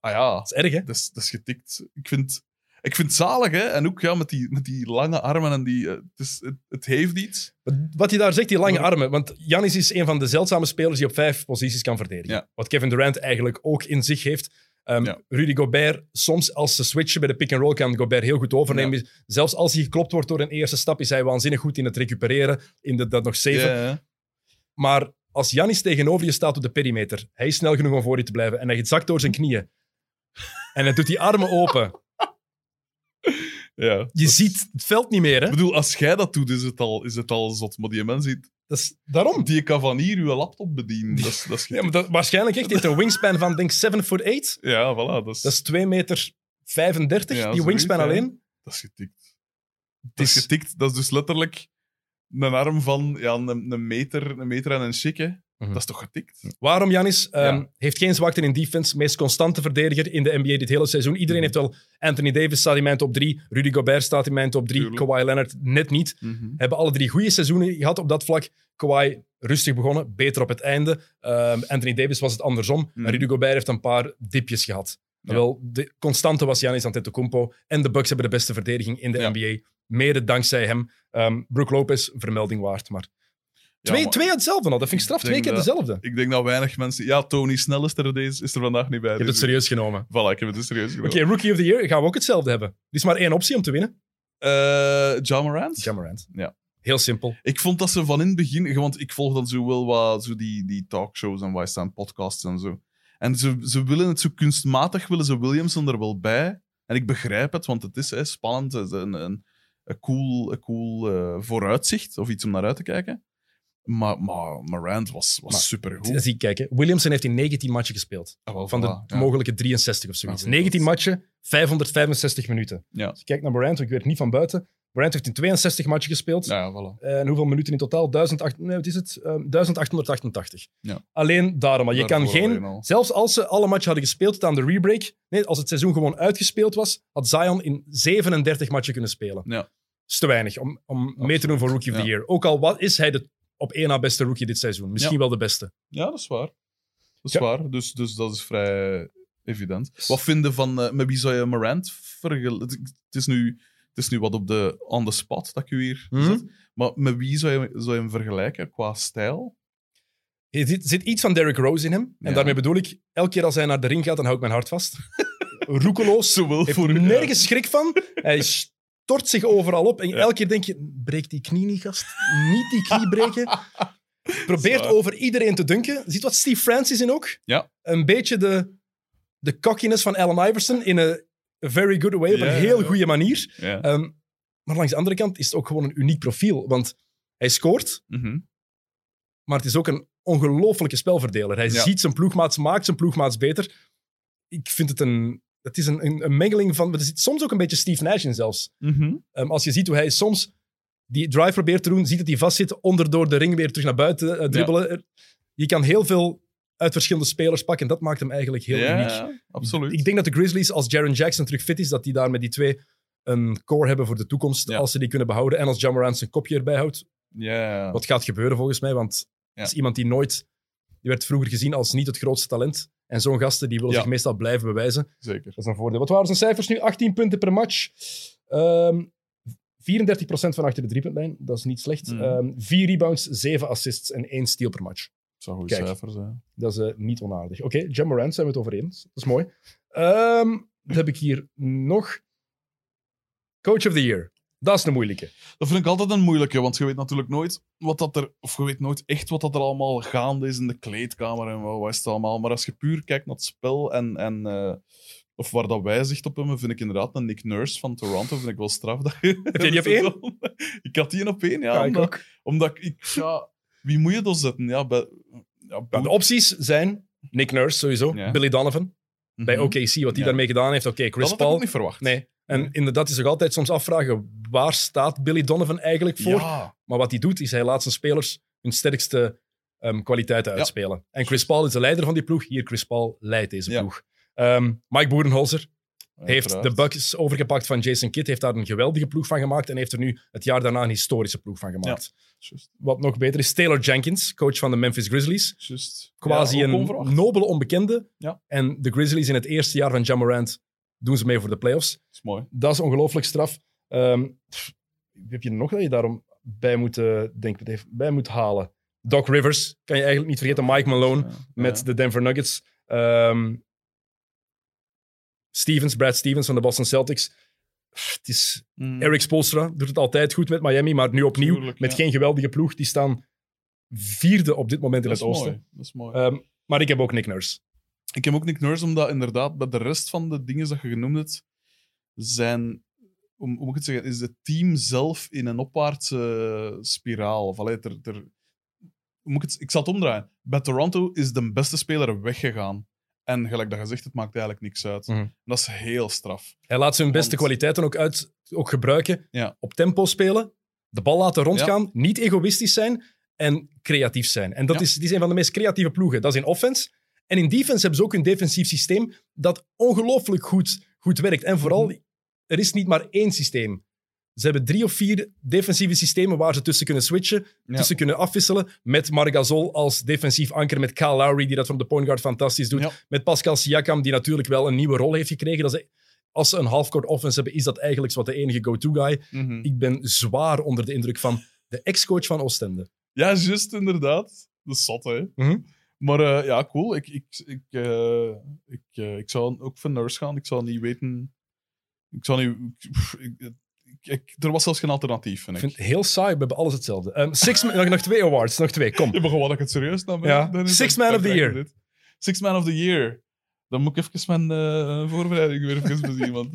Ah ja, Dat is erg, hè? dat is, dat is getikt. Ik vind, ik vind het zalig, hè. En ook ja, met, die, met die lange armen en die... eh, het, is, het, het heeft iets. Wat je daar zegt, die lange armen. Want Janis is een van de zeldzame spelers die op vijf posities kan verdedigen. Ja. Wat Kevin Durant eigenlijk ook in zich heeft. Ehm, Ja. Rudy Gobert, soms als ze switchen bij de pick-and-roll, kan Gobert heel goed overnemen. Zelfs als hij geklopt wordt door een eerste stap, is hij waanzinnig goed in het recupereren, in de, dat nog zeven. Ja. Maar als Janis tegenover je staat op de perimeter, hij is snel genoeg om voor je te blijven en hij zakt door zijn knieën. En hij doet die armen open. Ja. Je ziet het veld niet meer, hè? Ik bedoel, als jij dat doet, is het al, is het al zot. Maar die mens ziet, Dat is, daarom. die kan van hier uw laptop bedienen. Dat is, dat is (laughs) Ja, maar dat, waarschijnlijk echt. Heeft een wingspan van, denk 7 foot 8. Ja, voilà. Dat is, Dat is 2 meter 35, Ja, die wingspan alleen. dat is getikt. Dat is getikt. Dat is dus letterlijk een arm van ja, een, een, meter, een meter en een chique. Mhm. Dat is toch getikt? Waarom Janis? Ehm, Ja. heeft geen zwakte in defense. Meest constante verdediger in de NBA dit hele seizoen. Iedereen Mhm. heeft wel... Anthony Davis staat in mijn top 3. Rudy Gobert staat in mijn top 3. Tuurlijk. Kawhi Leonard net niet. Hebben alle drie goede seizoenen gehad op dat vlak. Kawhi rustig begonnen, beter op het einde. Ehm, Anthony Davis was het andersom. Mhm. Rudy Gobert heeft een paar dipjes gehad. Ja. Wel, de constante was Giannis Antetokounmpo. En de Bucks hebben de beste verdediging in de Ja. NBA. Mede dankzij hem. Ehm Brook Lopez, vermelding waard. Maar twee, maar twee hetzelfde al. Dat vind ik straf. Ik Twee denk keer dat- dezelfde. Ik denk dat weinig mensen... Ja, Tony Snell is er, deze, is er vandaag niet bij. Je hebt het dus- serieus genomen. Voilà, ik heb het dus serieus Oké, genomen. Rookie of the Year gaan we ook hetzelfde hebben. Er is maar één optie om te winnen. Eh, Ja Morant? Ja Morant. Ja. Heel simpel. Ik vond dat ze van in het begin... Want ik volg dan zo wel wat zo die, die talkshows en waar staan podcasts en zo. En ze, ze willen het zo kunstmatig, willen ze Williamson er wel bij. En ik begrijp het, want het is hè, spannend. Het is een, een, een cool, een cool eh, vooruitzicht, of iets om naar uit te kijken. Maar, maar Morant was, was Maar- supergoed. Zie ik kijken. Williamson heeft in 19 matchen gespeeld. Ah, Van de ja. mogelijke 63 of zoiets. Ja, 19 dat- matchen, 565 minuten. Ja. Als je kijkt naar Morant, ik weet niet van buiten. Morant heeft in 62 matchen gespeeld. Ja, voilà. En hoeveel minuten in totaal? 1008, nee, wat is het? Ehm, 1888. Ja. Alleen daarom. Maar je kan Daarvoor geen... al. Zelfs als ze alle matchen hadden gespeeld aan de rebreak, nee, als het seizoen gewoon uitgespeeld was, had Zion in 37 matchen kunnen spelen. Ja. Dat is te weinig om, om mee te doen voor Rookie of the. Year. Ook al wat is hij de op één na beste rookie dit seizoen. Misschien Ja. wel de beste. Ja, dat is waar. Dat is Ja. waar. Dus, dus dat is vrij evident. Wat vinden van... eh, met wie zou je Morant vergelijken? Het is nu... Het is nu wat op de on the spot dat ik u hier Mhm. zet. Maar met wie zou je, zou je hem vergelijken qua stijl? Er zit, zit iets van Derrick Rose in hem. En Ja. daarmee bedoel ik, elke keer als hij naar de ring gaat, dan hou ik mijn hart vast. (laughs) Roekeloos. Zowel Heeft voor... er nergens schrik van. (laughs) Hij stort zich overal op. En elke keer denk je, breek die knie niet, gast. Niet die knie (laughs) breken. Probeert over iedereen te dunken. Ziet wat Steve Francis in ook? Ja. Een beetje de, de cockiness van Allen Iverson in een very good way, op een heel goede manier. Ehm, maar langs de andere kant is het ook gewoon een uniek profiel. Want hij scoort, Mhm. maar het is ook een ongelofelijke spelverdeler. Hij Ja. ziet zijn ploegmaats, maakt zijn ploegmaats beter. Ik vind het een... Het is een, een, een mengeling van... Er zit soms ook een beetje Steve Nash in zelfs. Mhm. Ehm, als je ziet hoe hij soms die drive probeert te doen, ziet dat hij vastzit, onder door de ring weer terug naar buiten eh, dribbelen. Je kan heel veel uit verschillende spelers pakken en dat maakt hem eigenlijk heel ja, uniek. ja, absoluut. Ik denk dat de Grizzlies, als Jaron Jackson terug fit is, dat die daar met die twee een core hebben voor de toekomst, als ze die kunnen behouden. En als John Morant zijn kopje erbij houdt, ja. wat gaat gebeuren volgens mij, want Ja. is iemand die nooit... Die werd vroeger gezien als niet het grootste talent. En zo'n gasten die willen Ja. zich meestal blijven bewijzen. Zeker. Dat is een voordeel. Wat waren zijn cijfers nu? 18 punten per match. Ehm 34% van achter de driepuntlijn. Dat is niet slecht. Mhm. Ehm, vier rebounds, zeven assists en één steal per match. Dat zou een goed Kijk. cijfer zijn. Dat is eh, niet onaardig. Oké, John Morant zijn we het over eens. Dat is mooi. Ehm, wat heb ik hier nog? Coach of the Year. Dat is een moeilijke. Dat vind ik altijd een moeilijke, want je weet natuurlijk nooit wat dat er, of je weet nooit echt wat dat er allemaal gaande is in de kleedkamer en wat, wat is het allemaal. Maar als je puur kijkt naar het spel en, en eh, of waar dat wij zicht op hebben, vind ik inderdaad een Nick Nurse van Toronto vind ik wel straf. Dat je, Heb jij die op (laughs) één? ik had die op één, ja. Ja, ik omdat, ook. omdat ik, ik- ja, wie moet je dan zetten? Ja, bij, ja, de opties zijn Nick Nurse sowieso. Billy Donovan bij Mhm. OKC, wat hij daarmee gedaan heeft. Oké, Dat Chris had ik ook Paul. niet verwacht. Nee. En inderdaad is zich altijd soms afvragen, waar staat Billy Donovan eigenlijk voor? Ja, Maar wat hij doet, is hij laat zijn spelers hun sterkste ehm, kwaliteiten Ja. uitspelen. En Chris Paul is de leider van die ploeg. Hier, Chris Paul leidt deze Ja. ploeg. Ehm, Mike Boerenholzer heeft de Bucks overgepakt van Jason Kidd, heeft daar een geweldige ploeg van gemaakt en heeft er nu het jaar daarna een historische ploeg van gemaakt. Wat nog beter is, Taylor Jenkins, coach van de Memphis Grizzlies. juist. Quasi een nobele onbekende. Ja. En de Grizzlies in het eerste jaar van Ja Morant doen ze mee voor de playoffs. Dat is mooi. Dat is ongelooflijk straf. Ehm, pff, heb je nog dat je daarom bij moet, denk, ik, even bij moet halen? Doc Rivers, kan je eigenlijk niet vergeten. Mike Malone Ja. met Ja. de Denver Nuggets. Ehm, Stevens, Brad Stevens van de Boston Celtics. Pff, Het is, Mm. Eric Spoelstra doet het altijd goed met Miami, maar nu opnieuw Tuurlijk, met ja. geen geweldige ploeg. Die staan vierde op dit moment in dat het oosten. mooi. Dat is mooi. Ehm, maar ik heb ook Nick Nurse. Ik heb ook Nick Nurse, omdat inderdaad bij de rest van de dingen dat je genoemd hebt, zijn, hoe, hoe moet ik het zeggen, is het team zelf in een opwaartse spiraal. Of, allee, er, er, hoe moet ik, het, ik zal het omdraaien. Bij Toronto is de beste speler weggegaan. En gelijk dat je zegt, het maakt eigenlijk niks uit. Mhm. Dat is heel straf. Hij laat zijn beste Want- kwaliteiten ook, uit, ook gebruiken. Ja. Op tempo spelen, de bal laten rondgaan, niet egoïstisch zijn en creatief zijn. En dat Ja. is, die is een van de meest creatieve ploegen. Dat is in offense. En in defense hebben ze ook een defensief systeem dat ongelooflijk goed, goed werkt. En vooral, Mhm. er is niet maar één systeem. Ze hebben drie of vier defensieve systemen waar ze tussen kunnen switchen, Ja. tussen kunnen afwisselen. Met Margasol als defensief anker, met Kyle Lowry, die dat van de point guard fantastisch doet. Ja. Met Pascal Siakam, die natuurlijk wel een nieuwe rol heeft gekregen. Dat is, als ze een halfcourt offense hebben, is dat eigenlijk wat de enige go-to guy. Mhm. Ik ben zwaar onder de indruk van de ex-coach van Oostende. Ja, juist, inderdaad. Dat is zot, hè. Mhm. Maar eh, ja, cool. Ik, ik, ik, eh, ik, eh, ik zou ook voor Nurse gaan. Ik zou niet weten... Ik zou niet... ik- er was zelfs geen alternatief, vind Ik vind het heel saai, we hebben alles hetzelfde. Ehm, six, (laughs) nog, nog twee awards, nog twee, kom. Maar gewoon dat ik het serieus nam. Ja. Dan Six Man of the je Year. dit. Six Man of the Year. Dan moet ik even mijn voorbereiding weer even (laughs) bezien. Want,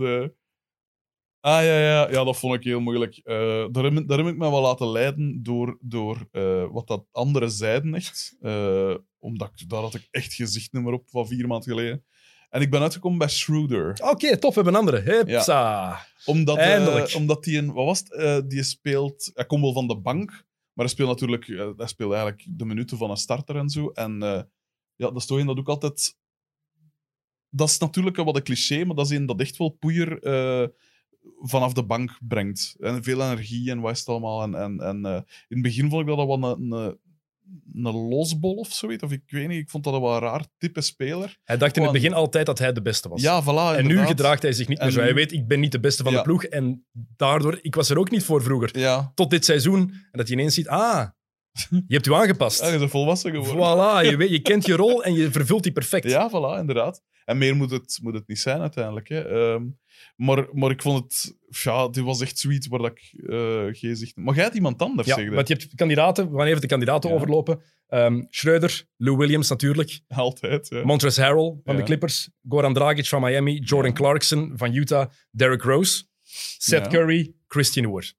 ah ja, ja, ja, dat vond ik heel moeilijk. Eh, daar, heb, ik- daar heb ik me wel laten leiden door, door eh, wat dat andere zeiden echt. Eh, omdat ik, daar had ik echt gezichtnummer op van vier maanden geleden. En ik ben uitgekomen bij Schroeder. Oké, tof, we hebben een andere. Hupsa. Omdat, Eindelijk. omdat die een, wat was het? Die speelt, hij komt wel van de bank, maar hij speelt natuurlijk, hij speelt eigenlijk de minuten van een starter en zo. En ja, dat is toch een dat ook altijd, dat is natuurlijk wat een cliché, maar dat is een dat echt wel poeier vanaf de bank brengt. En veel energie en wat is het allemaal. En, en, en eh, in het begin vond ik dat dat wel een, een, een losbol of zoiets. Of ik weet niet, ik vond dat een wel raar type speler. Hij dacht in het begin altijd dat hij de beste was. Ja, voilà. en nu gedraagt hij zich niet meer En zo. Hij nu- weet, ik ben niet de beste van Ja. de ploeg. En daardoor, ik was er ook niet voor vroeger. Ja, Tot dit seizoen. En dat je ineens ziet, ah, (laughs) je hebt je aangepast. hij is een volwassen geworden. Voilà, je, weet, je kent je (laughs) rol en je vervult die perfect. Ja, voilà, inderdaad. En meer moet het, moet het niet zijn uiteindelijk. Hè. Ehm, maar, maar ik vond het... Ja, dit was echt zoiets waar dat ik eh, geen zicht... Maar jij hebt iemand anders, Ja, zeg je. want je hebt kandidaten, we gaan even de kandidaten Ja. overlopen. Ehm Schreuder, Lou Williams natuurlijk, Altijd, ja. Montrezl Harrell van Ja. de Clippers, Goran Dragic van Miami, Jordan. Clarkson van Utah, Derrick Rose, Seth. Curry, Christian Wood.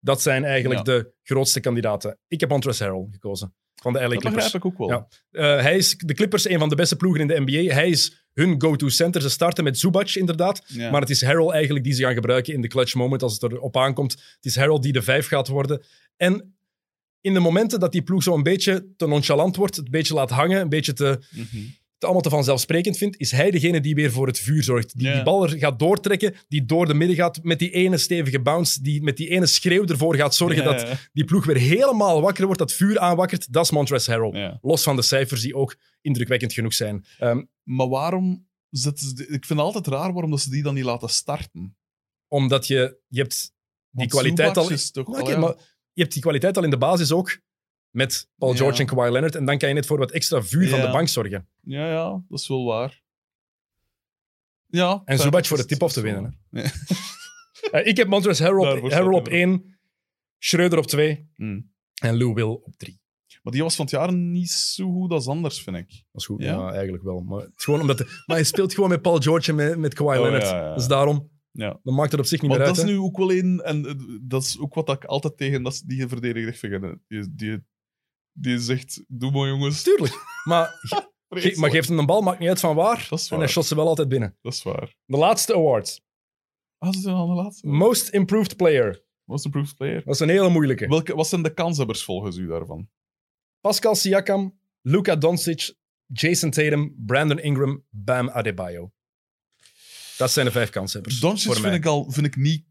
Dat zijn eigenlijk de grootste kandidaten. Ik heb Montrezl Harrell gekozen van de LA Dat Clippers. begrijp ik ook wel. Ja. Eh, hij is de Clippers een van de beste ploegen in de NBA. Hij is hun go-to center. Ze starten met Zubac inderdaad. Ja. Maar het is Harrell eigenlijk die ze gaan gebruiken in de clutch moment als het erop aankomt. Het is Harrell die de vijf gaat worden. En in de momenten dat die ploeg zo een beetje te nonchalant wordt, het een beetje laat hangen, een beetje te, Mhm. Te allemaal te vanzelfsprekend vindt, is hij degene die weer voor het vuur zorgt. Die Ja. die bal er gaat doortrekken, die door de midden gaat met die ene stevige bounce, die met die ene schreeuw ervoor gaat zorgen Ja, dat die ploeg weer helemaal wakker wordt, dat vuur aanwakkert. Dat is Montrezl Harrell. Los van de cijfers die ook indrukwekkend genoeg zijn. Ehm, Maar waarom zetten ze... Ik vind het altijd raar waarom dat ze die dan niet laten starten. omdat je, je hebt die Want kwaliteit al... is toch... Al, maar je hebt die kwaliteit al in de basis ook met Paul Ja. George en Kawhi Leonard. En dan kan je net voor wat extra vuur van de bank zorgen. Ja, ja, dat is wel waar. Ja. En Zubac voor de tip-off te winnen. Eh, ik heb Montrezl Harrell, op, staat Harrell hij op er. één, Schreuder op twee Hmm. en Lou Will op drie. Maar die was van het jaar niet zo goed als anders, vind ik. Dat is goed, Ja? ja, eigenlijk wel. Maar, het is gewoon omdat de- maar hij speelt gewoon met Paul George en met, met Kawhi Oh, Leonard. ja. Dus daarom, Ja. dan maakt het op zich niet Maar meer dat uit. is hè. nu ook wel een... En eh, dat is ook wat ik altijd tegen dat, die verdediger vind. hè. Die, die, die zegt, doe maar jongens. Tuurlijk. Maar, (laughs) ge- maar geeft hem een bal, maakt niet uit van waar. Dat is En hij shot ze wel altijd binnen. Dat is waar. De laatste award. Ah, ze zijn aan de laatste. Most Improved Player. Most improved player. Dat is een hele moeilijke. Welke, wat zijn de kanshebbers volgens u daarvan? Pascal Siakam, Luka Doncic, Jason Tatum, Brandon Ingram, Bam Adebayo. Dat zijn de vijf kansen. Doncic voor vind ik, al, vind ik niet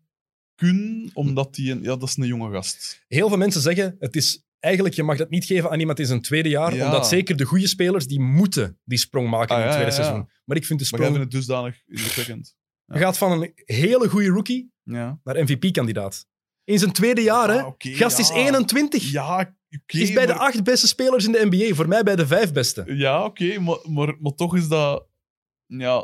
kun, omdat hij een... Ja, dat is een jonge gast. Heel veel mensen zeggen, het is eigenlijk, je mag dat niet geven aan iemand in zijn tweede jaar, Ja. omdat zeker de goede spelers, die moeten die sprong maken Ah, in het ja, tweede seizoen. Maar ik vind de Maar jij sprong... vindt het dusdanig indrukwekkend. Je gaat van een hele goede rookie Ja. naar MVP-kandidaat. In zijn tweede jaar, hè. Ah, Gast is ja. 21. Ja, is bij de maar- acht beste spelers in de NBA. Voor mij bij de vijf beste. Ja, oké, maar, maar, maar toch is dat... Ja,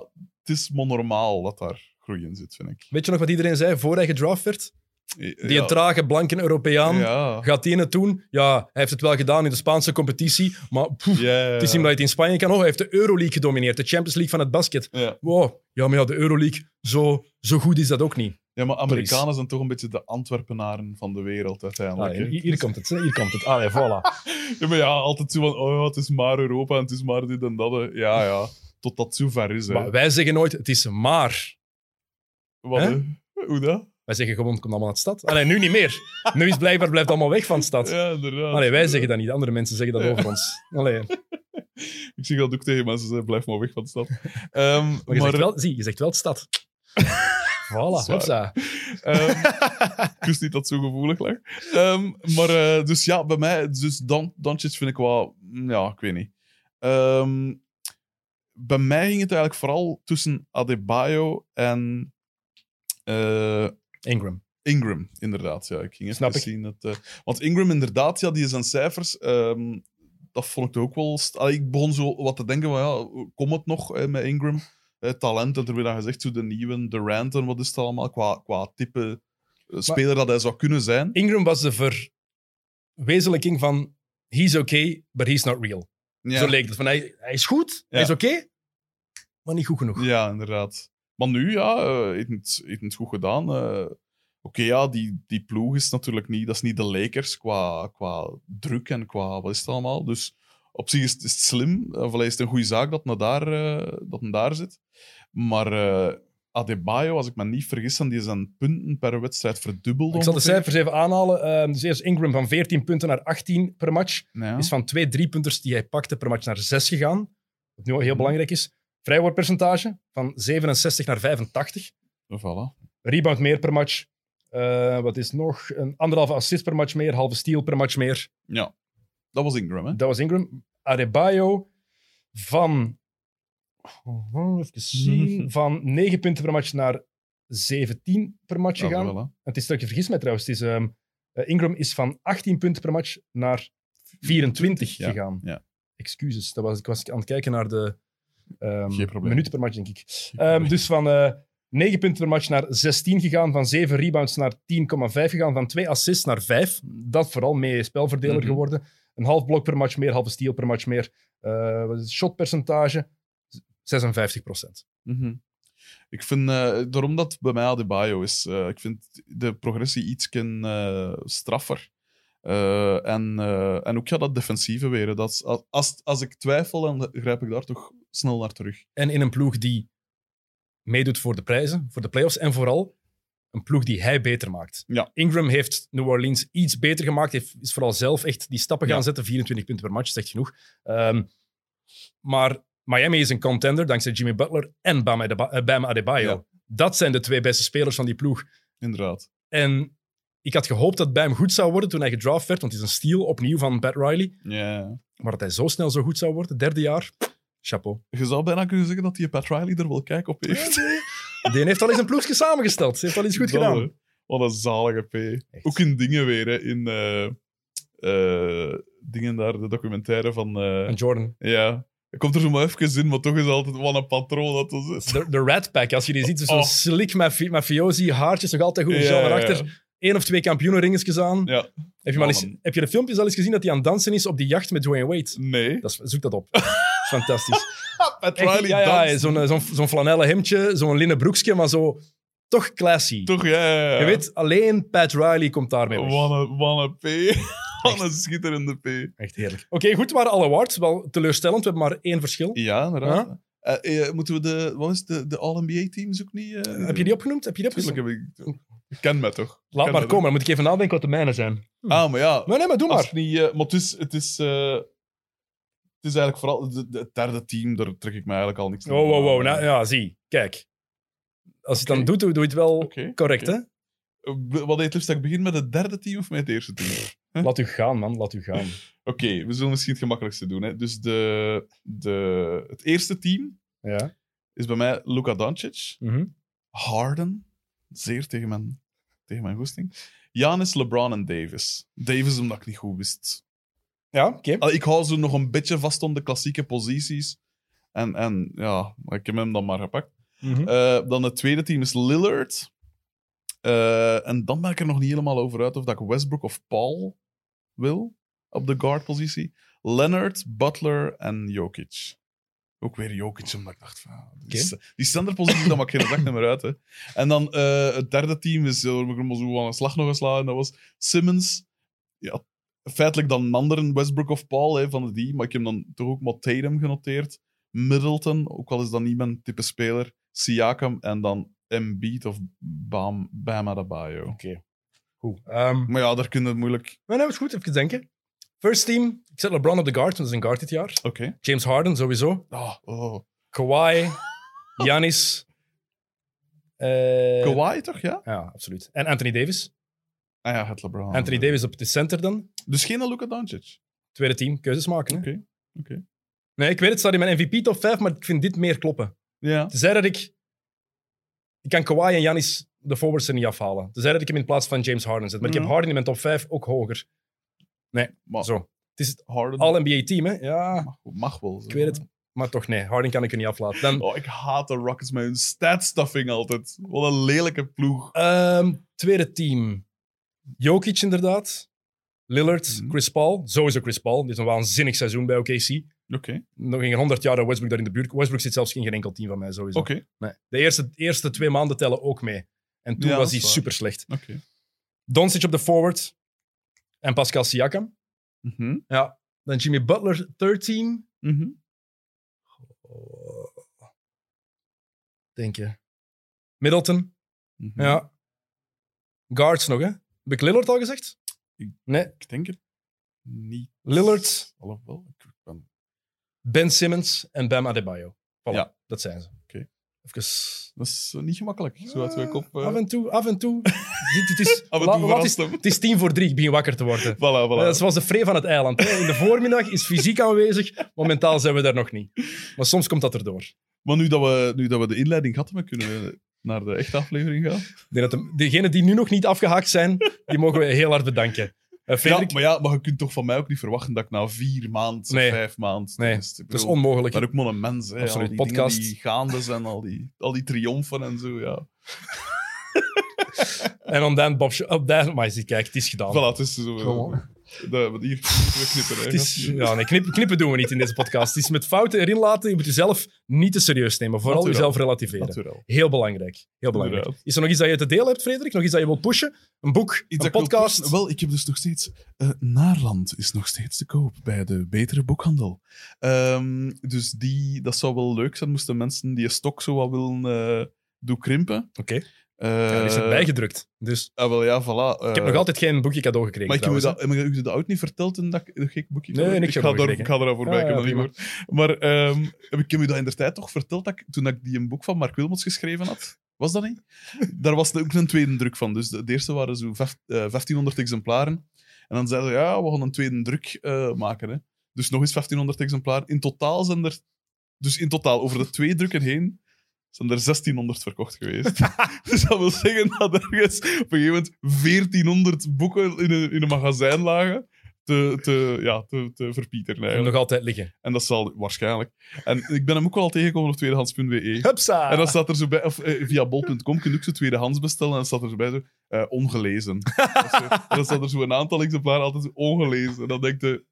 het is maar normaal dat daar groei in zit, vind ik. Weet je nog wat iedereen zei voor hij gedraft werd? Die ja. een trage, blanke Europeaan. Ja. Gaat hij het doen? Ja, hij heeft het wel gedaan in de Spaanse competitie. Maar poef, het is niet omdat hij in Spanje kan. Oh, hij heeft de Euroleague gedomineerd. De Champions League van het basket. Ja. Wow. Ja, maar ja, de Euroleague, zo, zo goed is dat ook niet. ja, maar Amerikanen zijn toch een beetje de Antwerpenaren van de wereld uiteindelijk. Ah, hier, hier komt het. Hier komt het. Ja, voilà. (laughs) Ja, maar ja, altijd zo van, oh ja, het is maar Europa en het is maar dit en dat. hè. Ja, ja, tot dat zo ver is. Hè. Maar wij zeggen nooit, het is maar. Wat? Hoe dat? Wij zeggen gewoon, het komt allemaal uit de stad. Allee, nu niet meer. Nu is blijkbaar blijft allemaal weg van de stad. Ja, inderdaad. Allee, wij zeggen dat niet. Andere mensen zeggen dat over ons. Allee. Ik zeg dat ook tegen mensen, ze blijf maar weg van de stad. Ehm, Maar je, zegt wel, zie, je zegt wel de stad. (laughs) Voilà, hopsa. Ehm, ik wist niet dat het zo gevoelig lag. Ehm, maar eh, dus ja, bij mij, dus Dan, Doncic vind ik wel, mm, ja, ik weet niet. Bij mij ging het eigenlijk vooral tussen Adebayo en eh, Ingram. Ingram, inderdaad. Ja, ik ging even Snap ik. zien. Dat, eh, want Ingram, inderdaad, ja, die zijn cijfers, ehm, dat vond ik ook wel... Allee, ik begon zo wat te denken van, ja, komt het nog eh, met Ingram? Eh, talent, en er werd dan gezegd, zo de nieuwe Durant en wat is het allemaal, qua, qua type eh, speler dat hij zou kunnen zijn. Ingram was de verwezenlijking van he's okay, but he's not real. Ja, Zo leek het. Van, hij, hij is goed, hij is oké, maar niet goed genoeg. ja inderdaad. Maar nu, ja, eh, heeft het, heeft het goed gedaan. eh. Oké, ja, die, die ploeg is natuurlijk niet... Dat is niet de Lakers qua, qua druk en qua... Wat is het allemaal? Dus op zich is het, is het slim. Of allee, is het een goede zaak dat hij daar, eh, dat hij daar zit. Maar eh Adebayo, als ik me niet vergis, dan die zijn punten per wedstrijd verdubbeld. Ik zal de cijfers even aanhalen. Ehm, dus eerst Ingram van 14 punten naar 18 per match. Ja. Is van twee driepunters die hij pakte per match naar 6 gegaan. Wat nu heel Mhm. belangrijk is. Vrijwoordpercentage van 67 naar 85. Voilà. Rebound meer per match. Eh, wat is nog? Een anderhalve assist per match meer, halve steal per match meer. Ja. Dat was Ingram, hè? Dat was Ingram. Adebayo van... oh, Even (laughs) zien. Van 9 punten per match naar 17 per match gegaan. het is dat je vergis mij trouwens. Het is, ehm, eh, Ingram is van 18 punten per match naar 24 Ja, gegaan. ja. Excuses. Dat was, ik was aan het kijken naar de ehm, Geen probleem. minuten per match, denk ik. Ehm, dus van eh 9 punten per match naar 16 gegaan, van 7 rebounds naar 10,5 gegaan, van 2 assists naar 5. Dat vooral mee spelverdeler Mhm. geworden. Een half blok per match meer, halve steal per match meer. Het? shotpercentage 56 Mhm. Ik vind, eh, daarom dat bij mij Adebayo is, eh, ik vind de progressie iets straffer. En, en ook ja, dat defensieve weer. Dat, als, als ik twijfel, dan grijp ik daar toch snel naar terug. En in een ploeg die meedoet voor de prijzen, voor de playoffs en vooral een ploeg die hij beter maakt. Ja. Ingram heeft New Orleans iets beter gemaakt, heeft, is vooral zelf echt die stappen gaan Ja. zetten. 24 punten per match, zegt genoeg. Ehm, maar Miami is een contender dankzij Jimmy Butler en Bam Adeba- eh, Bam Adebayo. Ja. Dat zijn de twee beste spelers van die ploeg. Inderdaad. En ik had gehoopt dat Bam goed zou worden toen hij gedraft werd, want het is een steal opnieuw van Pat Riley. Ja. Maar dat hij zo snel zo goed zou worden, derde jaar, chapeau. Je zou bijna kunnen zeggen dat die Pat Riley er wel kijk op heeft. Die heeft al eens een ploegje samengesteld. Ze heeft al iets goed Dat, gedaan. Wat een zalige P. Echt. Ook in dingen weer, hè. in eh, eh, dingen daar, de documentaire van... En Jordan. ja, komt er zo maar even in, maar toch is altijd wat een patroon dat dat is. De, de Rat Pack, als je die ziet, zo Oh. slick mafi- mafiosi, haartjes nog altijd goed. Ja, ja, ja. achter. Eén of twee kampioenenringetjes aan. Ja, Heb, je maar Oh, eens, heb je de filmpjes al eens gezien dat hij aan het dansen is op die jacht met Dwayne Wade? nee. Dat is, zoek dat op. (laughs) Fantastisch. (laughs) Pat Riley ja, zo'n eh, zo'n zo'n flanellen hemdje, zo'n linnen broekje, maar zo toch classy. Toch, ja, ja, ja. Je weet, alleen Pat Riley komt daarmee weg. Wat een, P. (laughs) Wat een schitterende P. Echt heerlijk. Oké, goed, waren alle awards. Wel teleurstellend, we hebben maar één verschil. Ja, inderdaad. Eh, eh, moeten we de, wat is het, de, de All-NBA-teams ook niet... eh, Heb je die opgenoemd? Heb je die Tuurlijk opgenoemd? heb ik... Ik ken me toch? Laat Ken maar me komen, dan moet ik even nadenken wat de mijne zijn. Ah, maar ja. Nee, nee, maar doe Als maar. het niet, maar het is, het, is, eh, het is eigenlijk vooral de, de- het derde team, daar trek ik me eigenlijk al niks Wow, wow, wow. Nou, ja, zie. Kijk. Als je het dan Oké. doet, doe je het wel Oké, correct, oké. Eh, Wat deed het liefst? Dat ik begin met het derde team of met het eerste team? hè? Laat u gaan, man. Laat u gaan. (laughs) Oké, we zullen misschien het gemakkelijkste doen. Hè. Dus de, de, het eerste team Ja. is bij mij Luka Doncic, Mhm. Harden, zeer tegen mijn, tegen mijn goesting, Giannis, LeBron en Davis. Davis omdat ik niet goed wist. Ja, oké. Ik hou zo nog een beetje vast om de klassieke posities. En, en ja, ik heb hem dan maar gepakt. Mhm. Eh, dan het tweede team is Lillard. Eh, en dan ben ik er nog niet helemaal over uit of dat ik Westbrook of Paul wil op de guard-positie. Leonard, Butler en Jokic. Ook weer Jokic, omdat ik dacht van... Die, Oké. die centerpositie, dat maakt geen (laughs) dag meer uit. Hè. En dan eh, het derde team is, uh, ik maar zo aan een slag nog geslagen, dat was Simmons. Ja, feitelijk dan een andere Westbrook of Paul hè, van de die, maar ik heb dan toch ook maar Tatum genoteerd. Middleton, ook al is dat niet mijn type speler. Siakam en dan Embiid of Bam, Bam Adebayo. Oké. Goed. Ehm, Maar ja, daar kun je het moeilijk... maar nou is goed, even denken. First team. Ik zet LeBron op de guard, want dat is een guard dit jaar. Oké. James Harden, sowieso. Ah, oh. Kawhi. (laughs) Giannis. eh, Kawhi toch, ja? Ja, absoluut. En Anthony Davis. Ah ja, het LeBron. Anthony Davis op de center dan. Dus geen Luka Doncic. Tweede team, keuzes maken. Oké. Oké. Nee, ik weet het, staat in mijn MVP top 5, maar ik vind dit meer kloppen. Ja. Tenzij dat ik... Ik kan Kawhi en Giannis de forwards er niet afhalen. Tenzij dat ik hem in plaats van James Harden zet. Maar ik heb Harden in mijn top 5 ook hoger. Maar Zo. Het is het All-NBA-team, hè? Ja, mag, mag wel. ik weet het. Maar toch, nee. Harden kan ik er niet aflaten. Dan, Oh, ik haat de Rockets met hun statstuffing altijd. Wat een lelijke ploeg. ehm, tweede team. Jokic, inderdaad. Lillard, Mhm. Chris Paul. Sowieso Chris Paul. Dit is een waanzinnig seizoen bij OKC. Oké. Nog geen 100 jaar dat Westbrook daar in de buurt. Westbrook zit zelfs in geen enkel team van mij, sowieso. Oké. Nee. De eerste, eerste twee maanden tellen ook mee. En toen Ja, was hij super slecht. Oké. Doncic op de forward. En Pascal Siakam. Mhm. Ja. Dan Jimmy Butler, third team. Mhm. Oh. Denk je. Middleton. Mhm. Ja. Guards nog, hè? Heb ik Lillard al gezegd? Nee. Ik denk het niet. Lillard, Alhoewel, ik ben... Ben Simmons en Bam Adebayo. Voilà, Ja. dat zijn ze. Oké. Even... Dat is eh, niet gemakkelijk. Zo uit mijn kop. eh. Af en toe, af en toe. (laughs) het, is, Af en toe is, het is tien voor drie, ik begin wakker te worden. Voilà, voilà. Eh, zoals de Free van het eiland. Hè. In de voormiddag is fysiek aanwezig. Momentaal zijn we daar nog niet. Maar soms komt dat erdoor. Maar nu dat, we, nu dat we de inleiding hebben, kunnen we naar de echte aflevering gaan. Ik denk dat de, degenen die nu nog niet afgehaakt zijn, die mogen we heel hard bedanken. Eh, Ja, maar ja, maar je kunt toch van mij ook niet verwachten dat ik na vier maanden, Nee. vijf maanden... nee, dus, dat is onmogelijk. Maar ook maar een mens, hè. Absoluut, al die podcast. dingen die gaande zijn, al die, al die triomfen en zo, ja. En dan Bob... Op dat, maar kijk, het is gedaan. Voilà, het is zo... Gewoon. Hier (laughs) we knippen, hè. Het is, ja, nee, knip- knippen doen we niet in deze podcast. Het is met fouten erin laten. Je moet jezelf niet te serieus nemen. Vooral jezelf relativeren. Heel belangrijk. Heel belangrijk. Is er nog iets dat je te delen hebt, Frederik? Nog iets dat je wilt pushen? Een boek? Iets een ik podcast? Wel, ik heb dus nog steeds... eh Naarland is nog steeds te koop bij de betere boekhandel. Ehm, dus die, dat zou wel leuk zijn, moesten mensen die een stok zo wat willen eh doen krimpen. Oké. Eh, Ja, er is het bijgedrukt. Dus ah, wel, ja, voilà. ik heb nog altijd geen boekje cadeau gekregen. Maar ik heb je trouwens, dat, heb dat ooit niet verteld toen dat ik een gek boekje Nee, niks ik ga, ik ga eraan voorbij, Ah, ik heb ja. Maar ehm, heb ik heb je dat in de tijd toch verteld dat ik, toen ik die een boek van Mark Wilmots geschreven had? Was dat niet? Daar was ook een tweede druk van. Dus de, de eerste waren zo vijf- eh, 1500 exemplaren. En dan zeiden ze, ja, we gaan een tweede druk eh, maken. Hè. Dus nog eens 1500 exemplaren. In totaal zijn er... Dus in totaal, over de twee drukken heen, zijn er 1600 verkocht geweest. (laughs) dus dat wil zeggen dat ergens op een gegeven moment 1400 boeken in een, in een magazijn lagen. Te, te, ja, te, te verpieteren eigenlijk. Nog altijd liggen. En dat zal waarschijnlijk. En ik ben hem ook wel al tegengekomen op tweedehands.be. Hupsa! En dan staat er zo bij, of eh, via bol.com kun je ook zo tweedehands bestellen. En dan staat er zo bij zo, eh, ongelezen. (laughs) Dat is zo- en dan staat er zo een aantal exemplaren altijd zo ongelezen. En dan denk je,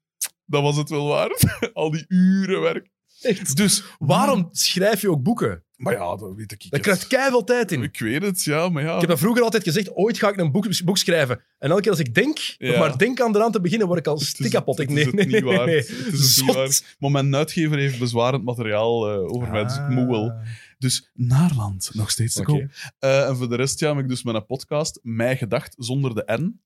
dat was het wel waard. (laughs) Al die uren werk. Echt. Dus Waarom schrijf je ook boeken? Maar ja, dat weet ik niet. Daar krijgt keiveel tijd in. Ik weet het, ja, maar ja. Ik heb dat vroeger altijd gezegd, ooit ga ik een boek, boek schrijven. En elke keer als ik denk, nog maar denk aan eraan te beginnen, word ik al stikkapot. Ik nee, nee, niet nee, nee. Het is niet Zot. waard. Maar mijn uitgever heeft bezwarend materiaal eh, over mij, dus ik moet wel. Dus Naarland, nog steeds te koop. Eh, en voor de rest ja, heb ik dus met een podcast, Mij Gedacht, zonder de N.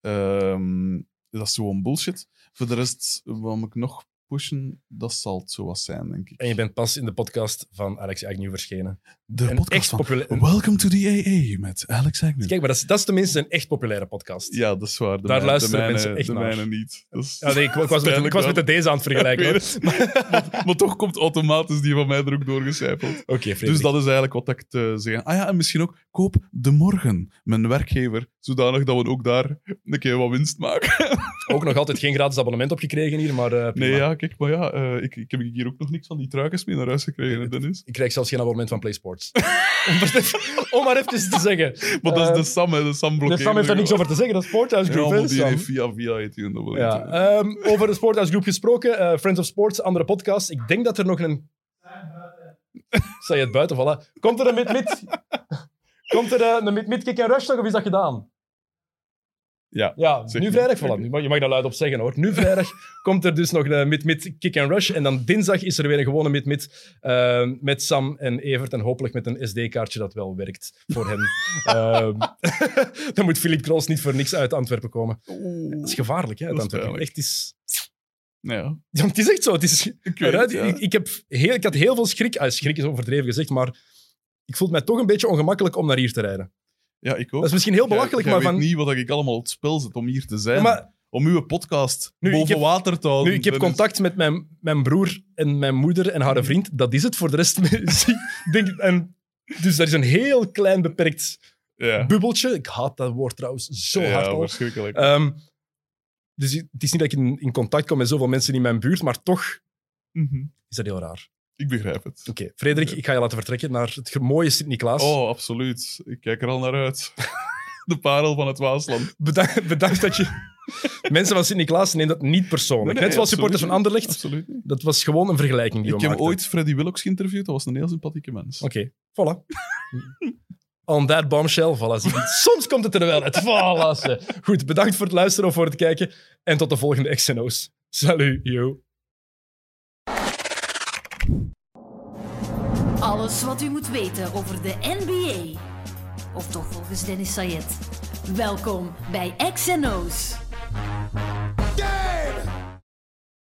Ehm, dat is gewoon bullshit. Voor de rest, wat ik nog pushen? Dat zal het zo wat zijn, denk ik. En je bent pas in de podcast van Alex Agnew verschenen. De Een podcast echt van. Welcome to the AA met Alex Agnew. Kijk, maar dat is, dat is tenminste een echt populaire podcast. Ja, dat is waar. De Daar luisteren de mensen echt De naar. mijne niet. Ja, nee, ik, ik was met, ik was met de deze aan het vergelijken. Het. maar, maar toch komt automatisch die van mij er ook doorgecijpeld. Oké, Frederik. Dus dat is eigenlijk wat ik te zeggen. Ah ja, en misschien ook koop De Morgen, mijn werkgever, zodanig dat we ook daar een keer wat winst maken. Ook nog altijd geen gratis abonnement opgekregen hier, maar eh. Nee, ja, kijk, maar ja, eh, ik, ik heb hier ook nog niks van die truikens mee naar huis gekregen, hè, Dennis. Ik krijg zelfs geen abonnement van PlaySports. (laughs) om, maar even, om maar even te zeggen. Maar dat Eh, is de Sam, hè. De Sam De blokkeert. Sam heeft daar er niks over te zeggen, dat is Sporthouse Ja, Group. hè, die Sam? via via Ja, ehm, over de Sporthouse Group gesproken, eh, Friends of Sports, andere podcast. Ik denk dat er nog een... Zei je het buiten, voilà. Komt er een mid-mid... (laughs) Komt er eh, een mid-mid kick en rush nog, of is dat gedaan? Ja. Ja, nu vrijdag, voilà. Nu Je mag daar luid op zeggen, hoor. Nu vrijdag (laughs) komt er dus nog een mid-mid kick en rush. En dan dinsdag is er weer een gewone mid-mid eh, met Sam en Evert. En hopelijk met een SD-kaartje dat wel werkt voor hen. (laughs) Ehm, (laughs) dan moet Philip Kroos niet voor niks uit Antwerpen komen. Dat is gevaarlijk, hè, uit Dat Antwerpen. Echt, is... Ja, Ja, het is echt zo. Het is... ik weet eruit- het, ja. ik, ik, heb heel, ik had heel veel schrik. Ah, schrik is overdreven gezegd, maar ik voel mij toch een beetje ongemakkelijk om naar hier te rijden. Ja, ik ook. Dat is misschien heel belachelijk, Jij- jij maar weet van... niet wat ik allemaal op het spel zet om hier te zijn. Ja, maar Om uw podcast Nu, ik boven heb- water te houden. Nu, ik heb contact met mijn, mijn broer en mijn moeder en haar vriend. Dat is het. Voor de rest (laughs) denk ik... En, dus er is een heel klein beperkt Ja, bubbeltje. Ik haat dat woord trouwens zo ja hard al. verschrikkelijk. Ehm, dus het is niet dat ik in, in contact kom met zoveel mensen in mijn buurt, maar toch Mhm. is dat heel raar. Ik begrijp het. Oké, Frederik, ik ga je laten vertrekken naar het mooie Sint-Niklaas. Oh, absoluut. Ik kijk er al naar uit. (laughs) De parel van het Waasland. Bedankt, bedankt dat je... (laughs) Mensen van Sint-Niklaas nemen dat niet persoonlijk. Nee, nee, Net zoals supporters van Anderlecht. Absoluut niet. Dat was gewoon een vergelijking die Ik we heb maakten. ooit Freddy Willox geïnterviewd. Dat was een heel sympathieke mens. Oké, voilà. (laughs) On that bombshell, voilà. Soms komt het er wel uit. Voilà. Goed, bedankt voor het luisteren of voor het kijken. En tot de volgende XNO's. Salut, yo. Alles wat u moet weten over de NBA. Of toch volgens Dennis Sayed. Welkom bij XNO's.